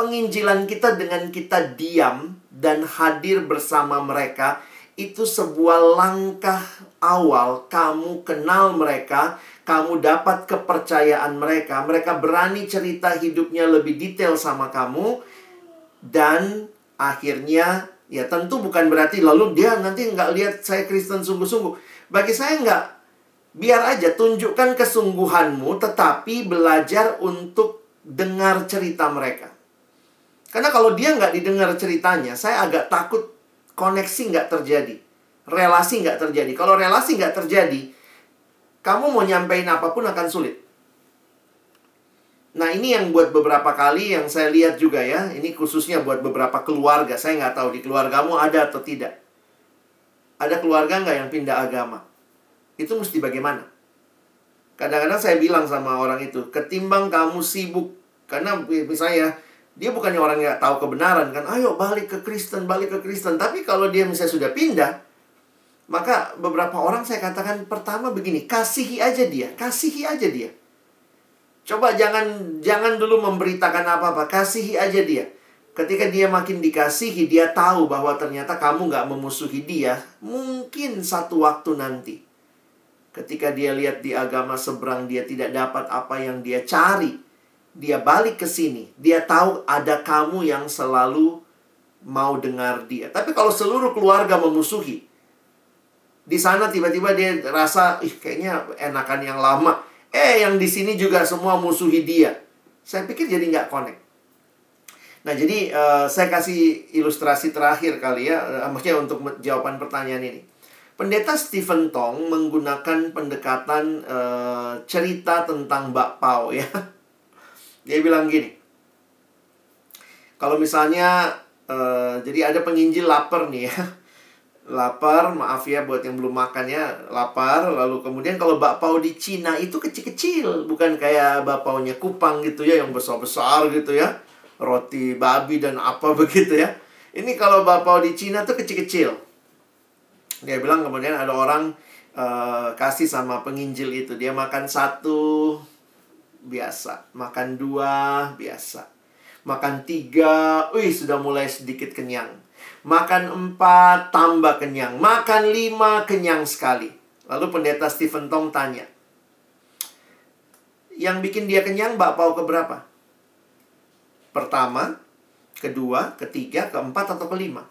Penginjilan kita dengan kita diam dan hadir bersama mereka itu sebuah langkah awal kamu kenal mereka, kamu dapat kepercayaan mereka, mereka berani cerita hidupnya lebih detail sama kamu, dan akhirnya ya tentu bukan berarti lalu dia nanti nggak lihat saya Kristen sungguh-sungguh. Bagi saya nggak, biar aja tunjukkan kesungguhanmu, tetapi belajar untuk dengar cerita mereka. Karena kalau dia nggak didengar ceritanya, saya agak takut koneksi nggak terjadi. Relasi nggak terjadi. Kalau relasi nggak terjadi, kamu mau nyampein apa pun akan sulit. Nah ini yang buat beberapa kali yang saya lihat juga ya. Ini khususnya buat beberapa keluarga. Saya nggak tahu di keluargamu ada atau tidak. Ada keluarga nggak yang pindah agama? Itu mesti bagaimana? Kadang-kadang saya bilang sama orang itu, ketimbang kamu sibuk. Karena misalnya, dia bukannya orang yang tahu kebenaran kan. Ayo balik ke Kristen, balik ke Kristen. Tapi kalau dia misalnya sudah pindah, maka beberapa orang saya katakan pertama begini, kasihi aja dia, kasihi aja dia. Coba jangan jangan dulu memberitakan apa-apa, kasihi aja dia. Ketika dia makin dikasihi, dia tahu bahwa ternyata kamu nggak memusuhi dia. Mungkin satu waktu nanti, ketika dia lihat di agama seberang dia tidak dapat apa yang dia cari, dia balik ke sini. Dia tahu ada kamu yang selalu mau dengar dia. Tapi kalau seluruh keluarga memusuhi, di sana tiba-tiba dia rasa ih kayaknya enakan yang lama eh yang di sini juga semua musuhi dia saya pikir jadi nggak connect Nah, jadi uh, saya kasih ilustrasi terakhir kali ya, uh, maksudnya untuk jawaban pertanyaan ini. Pendeta Stephen Tong menggunakan pendekatan uh, cerita tentang bakpao ya. Dia bilang gini. Kalau misalnya uh, jadi ada penginjil lapar nih ya. Lapar, maaf ya buat yang belum makan ya, lapar. Lalu kemudian kalau bakpao di Cina itu kecil-kecil, bukan kayak bakpaonya Kupang gitu ya yang besar-besar gitu ya roti babi dan apa begitu ya. Ini kalau bapau di Cina tuh kecil-kecil. Dia bilang kemudian ada orang uh, kasih sama penginjil itu. Dia makan satu biasa, makan dua biasa, makan tiga, wih sudah mulai sedikit kenyang. Makan empat tambah kenyang, makan lima kenyang sekali. Lalu pendeta Stephen Tong tanya, yang bikin dia kenyang bakpao keberapa? Pertama, kedua, ketiga, keempat, atau kelima.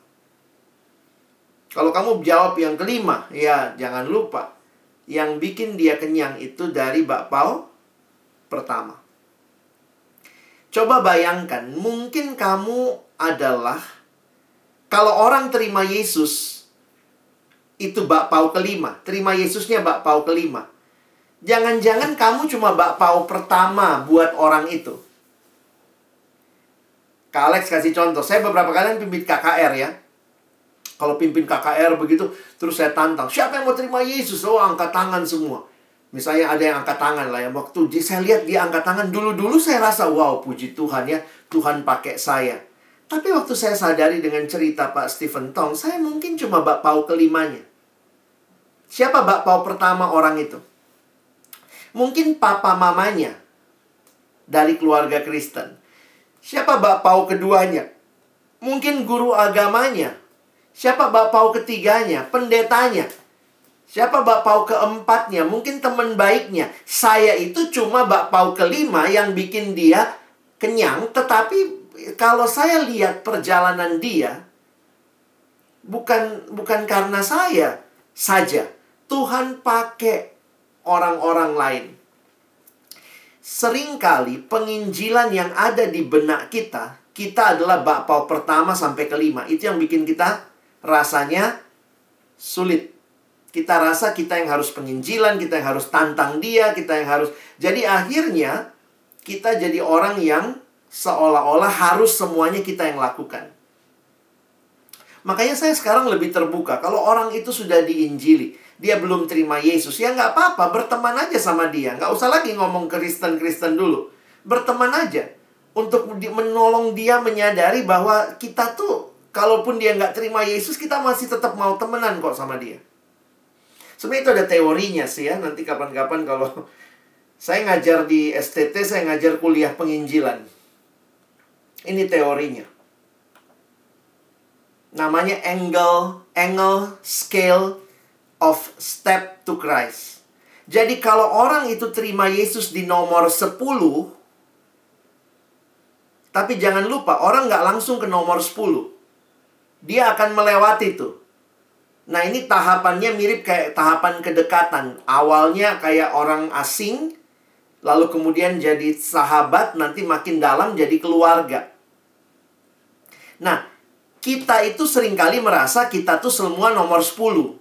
Kalau kamu jawab yang kelima, ya jangan lupa. Yang bikin dia kenyang itu dari bakpao pertama. Coba bayangkan, mungkin kamu adalah kalau orang terima Yesus itu bakpao kelima, terima Yesusnya bakpao kelima. Jangan-jangan kamu cuma bakpao pertama buat orang itu. Kak Alex kasih contoh. Saya beberapa kali pimpin KKR ya. Kalau pimpin KKR begitu, terus saya tantang. Siapa yang mau terima Yesus? Oh, angkat tangan semua. Misalnya ada yang angkat tangan lah ya. Waktu saya lihat dia angkat tangan, dulu-dulu saya rasa, wow, puji Tuhan ya. Tuhan pakai saya. Tapi waktu saya sadari dengan cerita Pak Stephen Tong, saya mungkin cuma bakpao kelimanya. Siapa bakpao pertama orang itu? Mungkin papa mamanya dari keluarga Kristen. Siapa bapau keduanya? Mungkin guru agamanya. Siapa bapau ketiganya? Pendetanya. Siapa bapau keempatnya? Mungkin teman baiknya. Saya itu cuma bapau kelima yang bikin dia kenyang. Tetapi kalau saya lihat perjalanan dia, bukan bukan karena saya saja. Tuhan pakai orang-orang lain sering kali penginjilan yang ada di benak kita, kita adalah bakpao pertama sampai kelima. Itu yang bikin kita rasanya sulit. Kita rasa kita yang harus penginjilan, kita yang harus tantang dia, kita yang harus... Jadi akhirnya kita jadi orang yang seolah-olah harus semuanya kita yang lakukan. Makanya saya sekarang lebih terbuka. Kalau orang itu sudah diinjili, dia belum terima Yesus, ya nggak apa-apa, berteman aja sama dia. Nggak usah lagi ngomong Kristen-Kristen dulu. Berteman aja. Untuk menolong dia menyadari bahwa kita tuh, kalaupun dia nggak terima Yesus, kita masih tetap mau temenan kok sama dia. Sebenarnya itu ada teorinya sih ya. Nanti kapan-kapan kalau saya ngajar di STT, saya ngajar kuliah penginjilan. Ini teorinya. Namanya angle, angle, scale, of step to Christ. Jadi kalau orang itu terima Yesus di nomor 10, tapi jangan lupa orang nggak langsung ke nomor 10. Dia akan melewati itu. Nah ini tahapannya mirip kayak tahapan kedekatan. Awalnya kayak orang asing, lalu kemudian jadi sahabat, nanti makin dalam jadi keluarga. Nah, kita itu sering kali merasa kita tuh semua nomor 10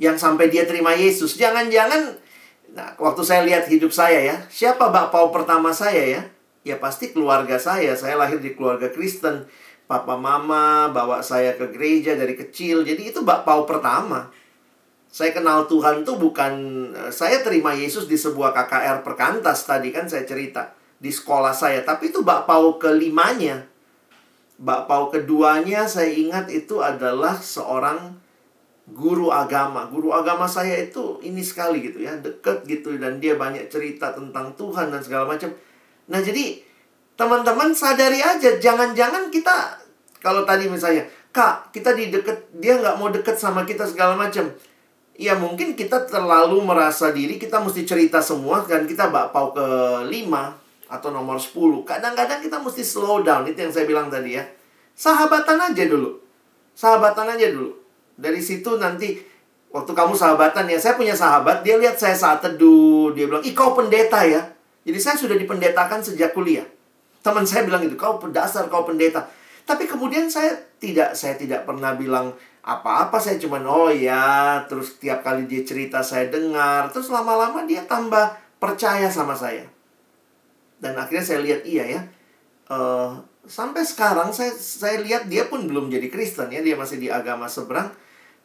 yang sampai dia terima Yesus. Jangan-jangan, nah, waktu saya lihat hidup saya ya, siapa bapau pertama saya ya? Ya pasti keluarga saya. Saya lahir di keluarga Kristen. Papa mama bawa saya ke gereja dari kecil. Jadi itu bapau pertama. Saya kenal Tuhan tuh bukan eh, saya terima Yesus di sebuah KKR perkantas tadi kan saya cerita di sekolah saya, tapi itu bapau kelimanya. Bapau keduanya saya ingat itu adalah seorang guru agama. Guru agama saya itu ini sekali gitu ya, deket gitu dan dia banyak cerita tentang Tuhan dan segala macam. Nah, jadi teman-teman sadari aja jangan-jangan kita kalau tadi misalnya, "Kak, kita di deket dia nggak mau deket sama kita segala macam." Ya mungkin kita terlalu merasa diri kita mesti cerita semua dan kita bakpau ke lima atau nomor 10. Kadang-kadang kita mesti slow down, itu yang saya bilang tadi ya. Sahabatan aja dulu. Sahabatan aja dulu dari situ nanti waktu kamu sahabatan ya, saya punya sahabat, dia lihat saya saat teduh, dia bilang, "Ih, kau pendeta ya?" Jadi saya sudah dipendetakan sejak kuliah. Teman saya bilang itu, kau dasar, kau pendeta. Tapi kemudian saya tidak saya tidak pernah bilang apa-apa saya cuman oh ya terus tiap kali dia cerita saya dengar terus lama-lama dia tambah percaya sama saya dan akhirnya saya lihat iya ya uh, sampai sekarang saya saya lihat dia pun belum jadi Kristen ya dia masih di agama seberang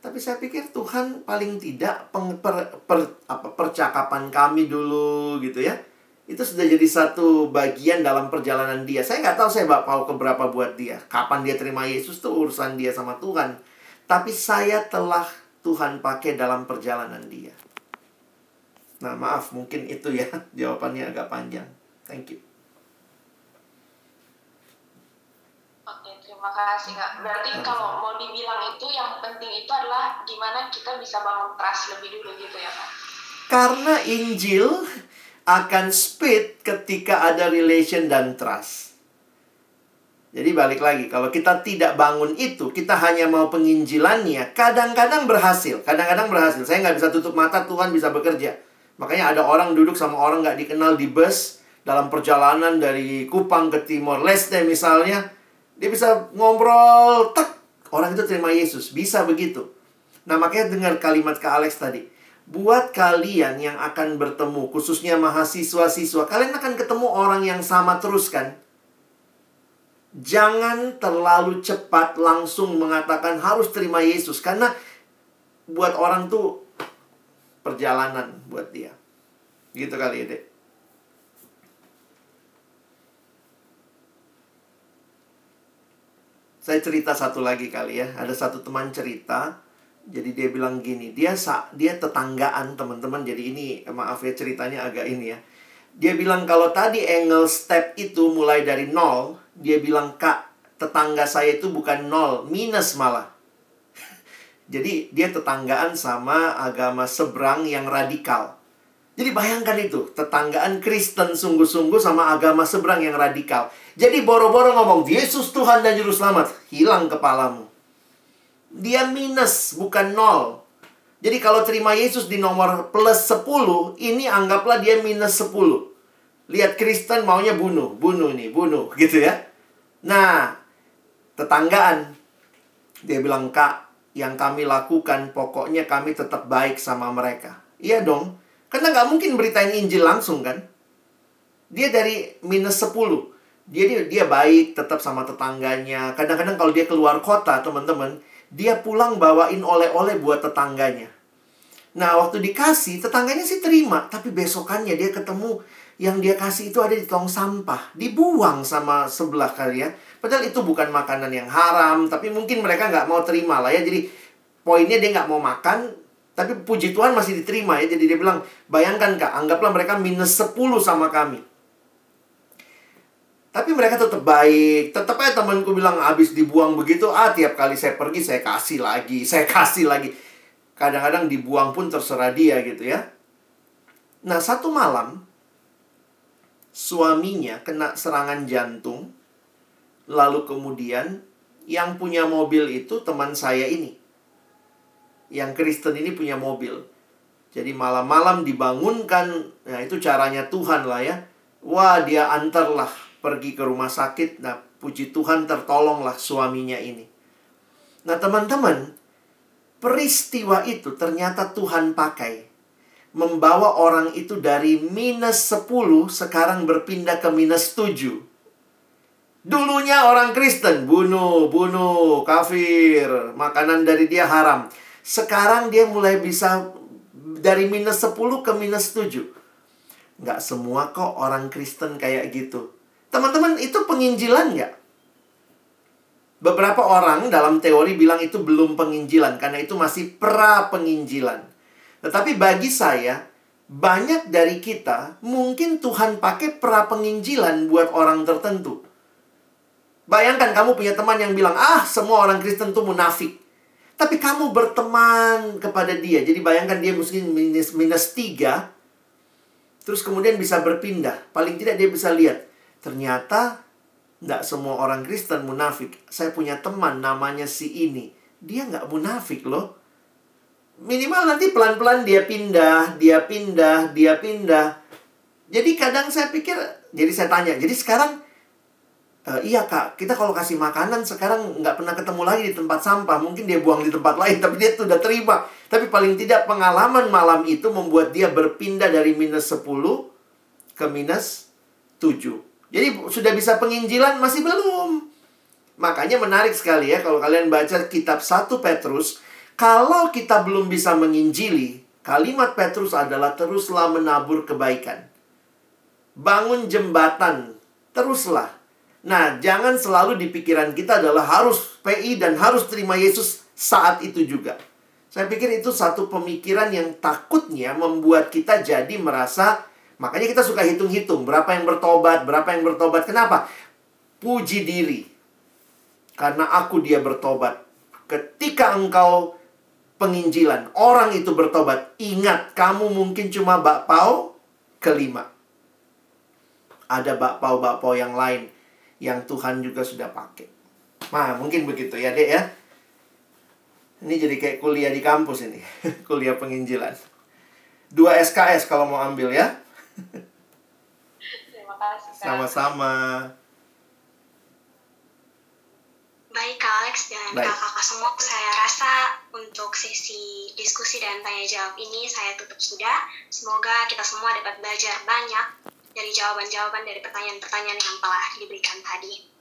tapi saya pikir Tuhan paling tidak peng, per, per, apa, percakapan kami dulu gitu ya itu sudah jadi satu bagian dalam perjalanan dia. Saya nggak tahu saya bawa keberapa buat dia. Kapan dia terima Yesus itu urusan dia sama Tuhan. Tapi saya telah Tuhan pakai dalam perjalanan dia. Nah maaf mungkin itu ya jawabannya agak panjang. Thank you. Oke, terima kasih Kak. Berarti kalau mau dibilang itu yang penting itu adalah gimana kita bisa bangun trust lebih dulu gitu ya Kak? Karena Injil akan speed ketika ada relation dan trust. Jadi balik lagi, kalau kita tidak bangun itu, kita hanya mau penginjilannya, kadang-kadang berhasil. Kadang-kadang berhasil. Saya nggak bisa tutup mata, Tuhan bisa bekerja. Makanya ada orang duduk sama orang nggak dikenal di bus, dalam perjalanan dari Kupang ke Timor Leste misalnya, dia bisa ngobrol, tek, orang itu terima Yesus. Bisa begitu. Nah makanya dengar kalimat ke Alex tadi buat kalian yang akan bertemu, khususnya mahasiswa-siswa, kalian akan ketemu orang yang sama terus kan? Jangan terlalu cepat langsung mengatakan harus terima Yesus karena buat orang tuh perjalanan buat dia. Gitu kali ya, Dek. Saya cerita satu lagi kali ya. Ada satu teman cerita, jadi dia bilang gini, dia sa dia tetanggaan teman-teman. Jadi ini maaf ya ceritanya agak ini ya. Dia bilang kalau tadi angle step itu mulai dari nol, dia bilang kak tetangga saya itu bukan nol, minus malah. Jadi dia tetanggaan sama agama seberang yang radikal. Jadi bayangkan itu, tetanggaan Kristen sungguh-sungguh sama agama seberang yang radikal. Jadi boro-boro ngomong, Yesus Tuhan dan Juru Selamat. Hilang kepalamu dia minus, bukan nol. Jadi kalau terima Yesus di nomor plus 10, ini anggaplah dia minus 10. Lihat Kristen maunya bunuh, bunuh nih, bunuh, gitu ya. Nah, tetanggaan. Dia bilang, Kak, yang kami lakukan pokoknya kami tetap baik sama mereka. Iya dong, karena nggak mungkin beritain Injil langsung kan. Dia dari minus 10. Dia, dia, dia baik tetap sama tetangganya. Kadang-kadang kalau dia keluar kota, teman-teman, dia pulang bawain oleh-oleh buat tetangganya. Nah, waktu dikasih, tetangganya sih terima. Tapi besokannya dia ketemu yang dia kasih itu ada di tong sampah. Dibuang sama sebelah kali ya. Padahal itu bukan makanan yang haram. Tapi mungkin mereka nggak mau terima lah ya. Jadi poinnya dia nggak mau makan. Tapi puji Tuhan masih diterima ya. Jadi dia bilang, bayangkan kak, anggaplah mereka minus 10 sama kami. Tapi mereka tetap baik. Tetap aja temanku bilang habis dibuang begitu, ah tiap kali saya pergi saya kasih lagi, saya kasih lagi. Kadang-kadang dibuang pun terserah dia gitu ya. Nah, satu malam suaminya kena serangan jantung. Lalu kemudian yang punya mobil itu teman saya ini. Yang Kristen ini punya mobil. Jadi malam-malam dibangunkan, nah itu caranya Tuhan lah ya. Wah, dia antarlah pergi ke rumah sakit. Nah, puji Tuhan tertolonglah suaminya ini. Nah, teman-teman, peristiwa itu ternyata Tuhan pakai. Membawa orang itu dari minus 10 sekarang berpindah ke minus 7. Dulunya orang Kristen, bunuh, bunuh, kafir, makanan dari dia haram. Sekarang dia mulai bisa dari minus 10 ke minus 7. Nggak semua kok orang Kristen kayak gitu. Teman-teman, itu penginjilan nggak? Beberapa orang dalam teori bilang itu belum penginjilan, karena itu masih pra-penginjilan. Tetapi bagi saya, banyak dari kita mungkin Tuhan pakai pra-penginjilan buat orang tertentu. Bayangkan kamu punya teman yang bilang, ah semua orang Kristen tuh munafik. Tapi kamu berteman kepada dia. Jadi bayangkan dia mungkin minus, minus tiga. Terus kemudian bisa berpindah. Paling tidak dia bisa lihat. Ternyata nggak semua orang Kristen munafik. Saya punya teman namanya si ini. Dia nggak munafik loh. Minimal nanti pelan-pelan dia pindah, dia pindah, dia pindah. Jadi kadang saya pikir, jadi saya tanya, jadi sekarang "E, iya kak, kita kalau kasih makanan sekarang nggak pernah ketemu lagi di tempat sampah. Mungkin dia buang di tempat lain, tapi dia sudah terima. Tapi paling tidak pengalaman malam itu membuat dia berpindah dari minus 10 ke minus 7. Jadi sudah bisa penginjilan masih belum. Makanya menarik sekali ya kalau kalian baca kitab 1 Petrus, kalau kita belum bisa menginjili, kalimat Petrus adalah teruslah menabur kebaikan. Bangun jembatan, teruslah. Nah, jangan selalu di pikiran kita adalah harus PI dan harus terima Yesus saat itu juga. Saya pikir itu satu pemikiran yang takutnya membuat kita jadi merasa Makanya kita suka hitung-hitung berapa yang bertobat, berapa yang bertobat. Kenapa? Puji diri. Karena aku dia bertobat. Ketika engkau penginjilan, orang itu bertobat. Ingat, kamu mungkin cuma bakpao kelima. Ada bakpao-bakpao yang lain yang Tuhan juga sudah pakai. Nah, mungkin begitu ya, Dek ya. Ini jadi kayak kuliah di kampus ini. kuliah penginjilan. Dua SKS kalau mau ambil ya. Terima kasih. Kak. Sama-sama. Baik Kak Alex dan Baik. kakak-kakak semua, saya rasa untuk sesi diskusi dan tanya jawab ini saya tutup sudah. Semoga kita semua dapat belajar banyak dari jawaban-jawaban dari pertanyaan-pertanyaan yang telah diberikan tadi.